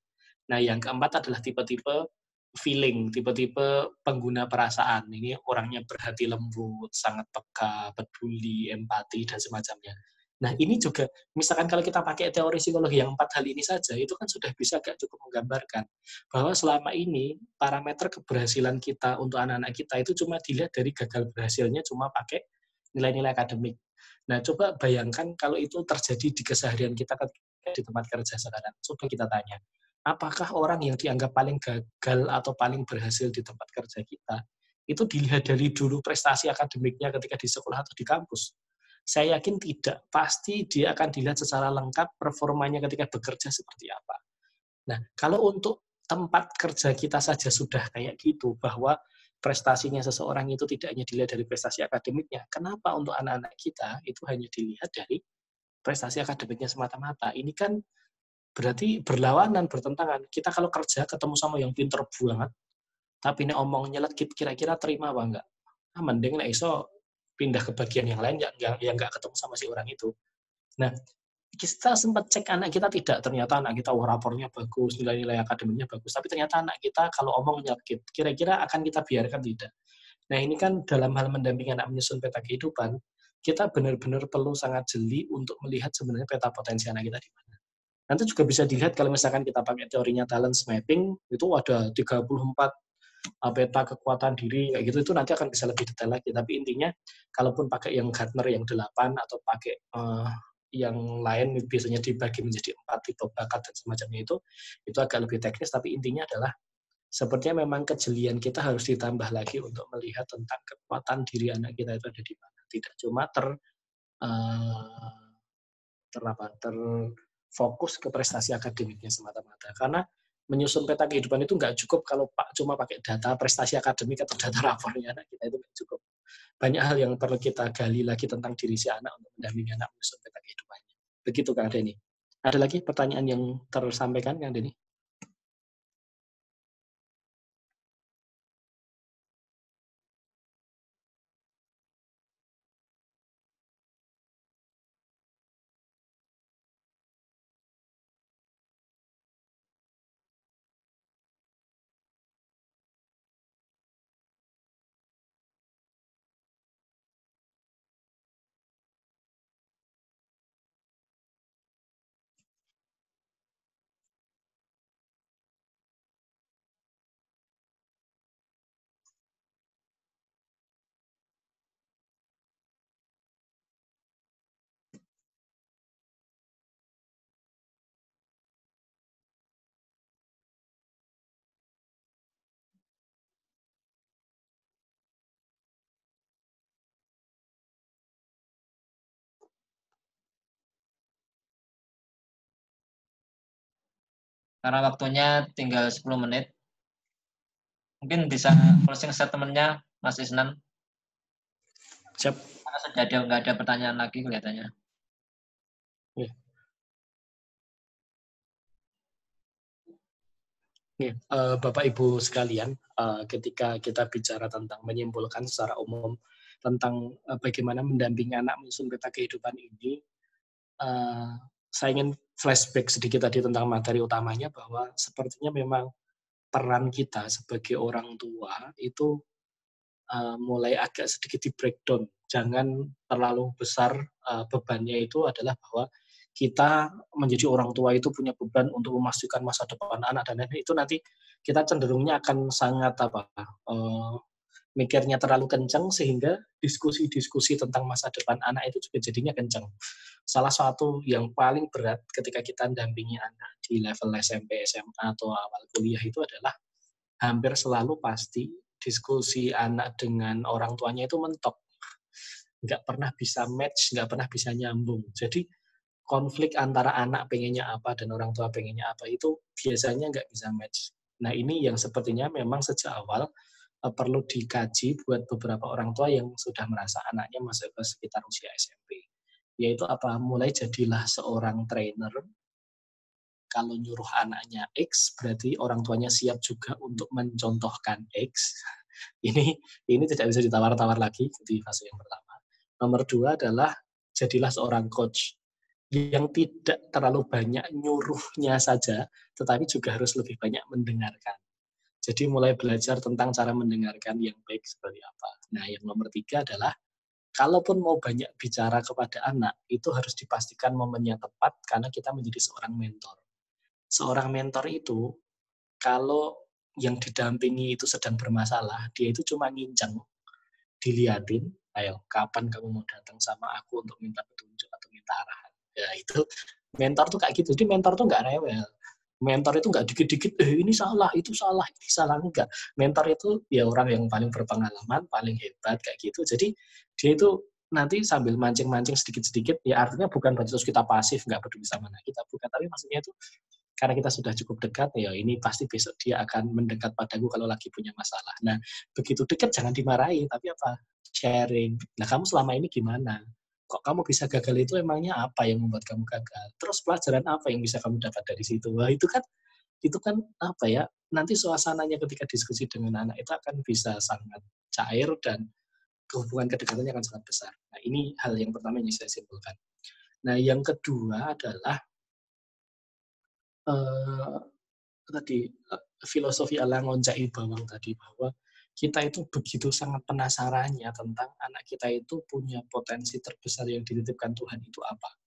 Nah, yang keempat adalah tipe-tipe feeling, tipe-tipe pengguna perasaan. Ini orangnya berhati lembut, sangat peka, peduli, empati, dan semacamnya. Nah, ini juga, misalkan kalau kita pakai teori psikologi yang empat hal ini saja, itu kan sudah bisa agak cukup menggambarkan bahwa selama ini parameter keberhasilan kita untuk anak-anak kita itu cuma dilihat dari gagal berhasilnya cuma pakai nilai-nilai akademik. Nah, coba bayangkan kalau itu terjadi di keseharian kita di tempat kerja sekarang. Coba kita tanya, apakah orang yang dianggap paling gagal atau paling berhasil di tempat kerja kita, itu dilihat dari dulu prestasi akademiknya ketika di sekolah atau di kampus? Saya yakin tidak. Pasti dia akan dilihat secara lengkap performanya ketika bekerja seperti apa. Nah, kalau untuk tempat kerja kita saja sudah kayak gitu, bahwa prestasinya seseorang itu tidak hanya dilihat dari prestasi akademiknya. Kenapa untuk anak-anak kita itu hanya dilihat dari prestasi akademiknya semata-mata? Ini kan berarti berlawanan, bertentangan. Kita kalau kerja ketemu sama yang pinter banget, tapi ini omong nyelet kira-kira terima apa enggak? Nah, mending nek iso pindah ke bagian yang lain yang yang, yang nggak ketemu sama si orang itu. Nah, kita sempat cek anak kita tidak. Ternyata anak kita oh, rapornya bagus nilai-nilai akademiknya bagus. Tapi ternyata anak kita kalau omong nyakit kira-kira akan kita biarkan tidak? Nah ini kan dalam hal mendampingi anak menyusun peta kehidupan kita benar-benar perlu sangat jeli untuk melihat sebenarnya peta potensi anak kita di mana. Nanti juga bisa dilihat kalau misalkan kita pakai teorinya talent mapping itu ada 34 uh, peta kekuatan diri kayak gitu itu nanti akan bisa lebih detail lagi. Tapi intinya kalaupun pakai yang Gartner yang 8 atau pakai uh, yang lain biasanya dibagi menjadi empat tipe bakat dan semacamnya itu itu agak lebih teknis. Tapi intinya adalah sepertinya memang kejelian kita harus ditambah lagi untuk melihat tentang kekuatan diri anak kita itu ada di mana. Tidak cuma ter uh, ter apa terfokus ke prestasi akademiknya semata-mata. Karena menyusun peta kehidupan itu nggak cukup kalau pak cuma pakai data prestasi akademik atau data rapornya anak kita itu nggak cukup. Banyak hal yang perlu kita gali lagi tentang diri si anak untuk mendampingi anak menyusun peta kehidupannya. Begitu Kang Denny. Ada lagi pertanyaan yang tersampaikan Kang Denny? Karena waktunya tinggal 10 menit. Mungkin bisa closing statementnya Mas Isnan. Siap. Karena sudah ada nggak ada pertanyaan lagi kelihatannya. Ya. Ya, uh, Bapak Ibu sekalian, uh, ketika kita bicara tentang menyimpulkan secara umum tentang uh, bagaimana mendampingi anak menyusun peta kehidupan ini, uh, saya ingin flashback sedikit tadi tentang materi utamanya bahwa sepertinya memang peran kita sebagai orang tua itu uh, mulai agak sedikit di breakdown. Jangan terlalu besar uh, bebannya itu adalah bahwa kita menjadi orang tua itu punya beban untuk memastikan masa depan anak dan lain itu nanti kita cenderungnya akan sangat apa uh, mikirnya terlalu kencang sehingga diskusi-diskusi tentang masa depan anak itu juga jadinya kencang. Salah satu yang paling berat ketika kita dampingi anak di level SMP, SMA atau awal kuliah itu adalah hampir selalu pasti diskusi anak dengan orang tuanya itu mentok. Nggak pernah bisa match, nggak pernah bisa nyambung. Jadi konflik antara anak pengennya apa dan orang tua pengennya apa itu biasanya nggak bisa match. Nah ini yang sepertinya memang sejak awal perlu dikaji buat beberapa orang tua yang sudah merasa anaknya masuk ke sekitar usia SMP. Yaitu apa? Mulai jadilah seorang trainer. Kalau nyuruh anaknya X, berarti orang tuanya siap juga untuk mencontohkan X. [LAUGHS] Ini ini tidak bisa ditawar-tawar lagi di fase yang pertama. Nomor dua adalah jadilah seorang coach yang tidak terlalu banyak nyuruhnya saja, tetapi juga harus lebih banyak mendengarkan. Jadi mulai belajar tentang cara mendengarkan yang baik seperti apa. Nah, yang nomor tiga adalah kalaupun mau banyak bicara kepada anak, itu harus dipastikan momennya tepat karena kita menjadi seorang mentor. Seorang mentor itu, kalau yang didampingi itu sedang bermasalah, dia itu cuma ngincang, diliatin, ayo kapan kamu mau datang sama aku untuk minta petunjuk atau minta arahan. Ya itu mentor tuh kayak gitu. Jadi mentor tuh nggak rewel mentor itu nggak dikit-dikit eh ini salah itu salah ini salah. Enggak. Mentor itu ya orang yang paling berpengalaman paling hebat kayak gitu. Jadi dia itu nanti sambil mancing-mancing sedikit-sedikit ya artinya bukan berarti terus kita pasif nggak peduli sama anak kita bukan. Tapi maksudnya itu karena kita sudah cukup dekat ya ini pasti besok dia akan mendekat padaku kalau lagi punya masalah. Nah begitu dekat jangan dimarahi tapi apa? Sharing. Nah kamu selama ini gimana kok kamu bisa gagal itu emangnya apa yang membuat kamu gagal? Terus pelajaran apa yang bisa kamu dapat dari situ? Wah itu kan itu kan apa ya? Nanti suasananya ketika diskusi dengan anak itu akan bisa sangat cair dan hubungan kedekatannya akan sangat besar. Nah ini hal yang pertama yang saya simpulkan. Nah, yang kedua adalah uh, tadi uh, filosofi ala ngonjai bawang tadi bahwa kita itu begitu sangat penasarannya tentang anak kita itu punya potensi terbesar yang dititipkan Tuhan itu apa.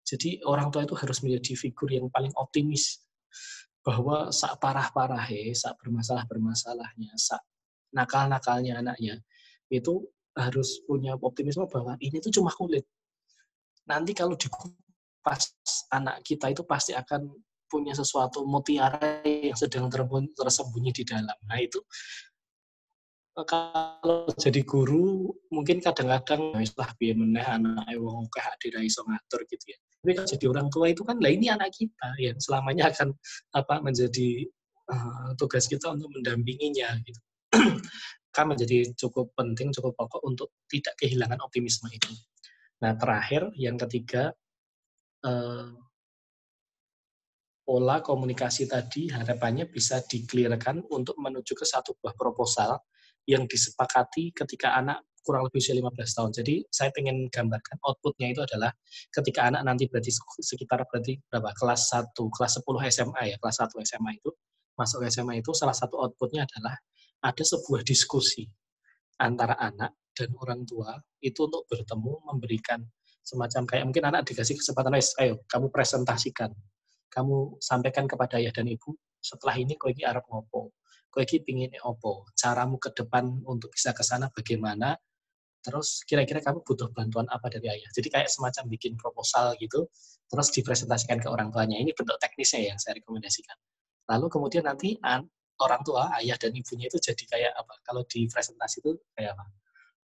Jadi orang tua itu harus menjadi figur yang paling optimis bahwa saat parah-parah ya, saat bermasalah-bermasalahnya, saat nakal-nakalnya anaknya, itu harus punya optimisme bahwa ini tuh cuma kulit. Nanti kalau dikupas anak kita itu pasti akan punya sesuatu mutiara yang sedang tersembunyi di dalam. Nah itu kalau jadi guru mungkin kadang-kadang wis lah piye meneh anake wong akeh dira iso ngatur gitu ya. Tapi kalau jadi orang tua itu kan lah ini anak kita yang selamanya akan apa menjadi uh, tugas kita untuk mendampinginya gitu. [CLEARS THROAT] kan menjadi cukup penting, cukup pokok untuk tidak kehilangan optimisme itu. Nah, terakhir yang ketiga uh, pola komunikasi tadi harapannya bisa dikelirkan untuk menuju ke satu buah proposal yang disepakati ketika anak kurang lebih usia 15 tahun. Jadi saya ingin gambarkan outputnya itu adalah ketika anak nanti berarti sekitar berarti berapa? Kelas 1, kelas 10 SMA ya, kelas 1 SMA itu masuk SMA itu salah satu outputnya adalah ada sebuah diskusi antara anak dan orang tua itu untuk bertemu memberikan semacam kayak mungkin anak dikasih kesempatan ayo kamu presentasikan. Kamu sampaikan kepada ayah dan ibu setelah ini kau ini Arab ngopo kowe iki pingin opo, caramu ke depan untuk bisa ke sana bagaimana, terus kira-kira kamu butuh bantuan apa dari ayah. Jadi kayak semacam bikin proposal gitu, terus dipresentasikan ke orang tuanya. Ini bentuk teknisnya yang saya rekomendasikan. Lalu kemudian nanti orang tua, ayah dan ibunya itu jadi kayak apa? Kalau di presentasi itu kayak apa?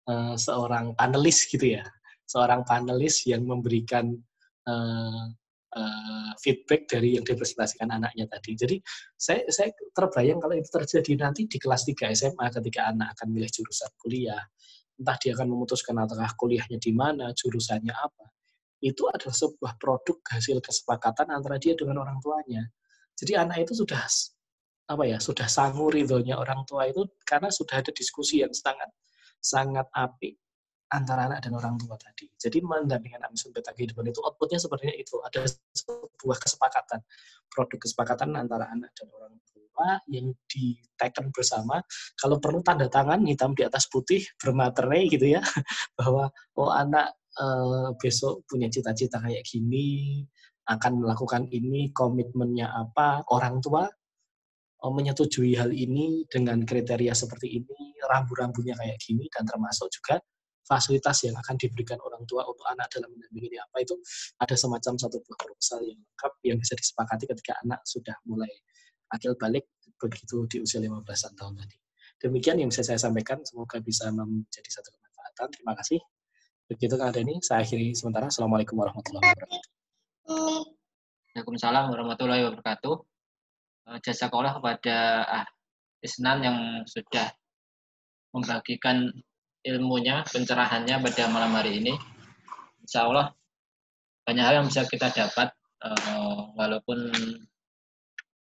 Uh, seorang panelis gitu ya, seorang panelis yang memberikan uh, uh, feedback dari yang dipresentasikan anaknya tadi. Jadi saya saya terbayang kalau itu terjadi nanti di kelas 3 SMA ketika anak akan milih jurusan kuliah, entah dia akan memutuskan apakah kuliahnya di mana, jurusannya apa. Itu adalah sebuah produk hasil kesepakatan antara dia dengan orang tuanya. Jadi anak itu sudah apa ya, sudah sanggup ridhonya orang tua itu karena sudah ada diskusi yang sangat sangat apik antara anak dan orang tua tadi. Jadi mendampingkan anak peta kehidupan itu outputnya sebenarnya itu ada sebuah kesepakatan, produk kesepakatan antara anak dan orang tua yang diteken bersama. Kalau perlu tanda tangan hitam di atas putih bermaterai gitu ya, [LAUGHS] bahwa oh anak uh, besok punya cita-cita kayak gini, akan melakukan ini, komitmennya apa, orang tua uh, menyetujui hal ini dengan kriteria seperti ini, rambu-rambunya kayak gini, dan termasuk juga fasilitas yang akan diberikan orang tua untuk anak dalam mendampingi apa itu ada semacam satu buah proposal yang lengkap yang bisa disepakati ketika anak sudah mulai akil balik begitu di usia 15 tahun tadi. Demikian yang bisa saya sampaikan, semoga bisa menjadi satu kemanfaatan. Terima kasih. Begitu Kang ini saya akhiri sementara. Assalamualaikum warahmatullahi wabarakatuh. Waalaikumsalam warahmatullahi wabarakatuh. Eh, jasa kepada ah, Isnan yang sudah membagikan ilmunya, pencerahannya pada malam hari ini. Insya Allah banyak hal yang bisa kita dapat uh, walaupun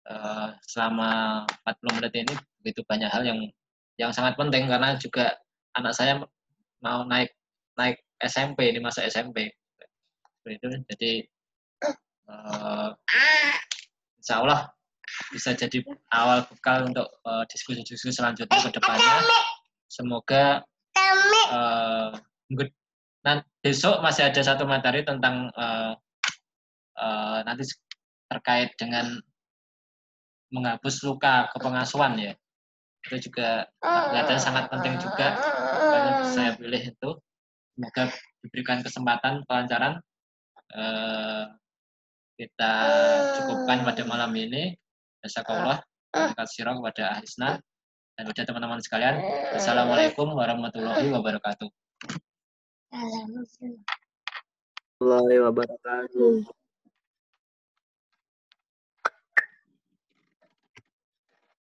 uh, selama 40 menit ini begitu banyak hal yang yang sangat penting karena juga anak saya mau naik naik SMP ini masa SMP itu jadi uh, Insya Allah bisa jadi awal bekal untuk diskusi-diskusi selanjutnya ke depannya. Semoga uh, nah, besok masih ada satu materi tentang uh, uh, nanti terkait dengan menghapus luka kepengasuhan ya. Itu juga kelihatannya sangat penting juga. Karena saya pilih itu. Semoga diberikan kesempatan pelancaran uh, kita cukupkan pada malam ini. Jazakallah. Kasih kepada Ahisna dan udah teman-teman sekalian, Assalamualaikum warahmatullahi wabarakatuh. Warahmatullahi wabarakatuh.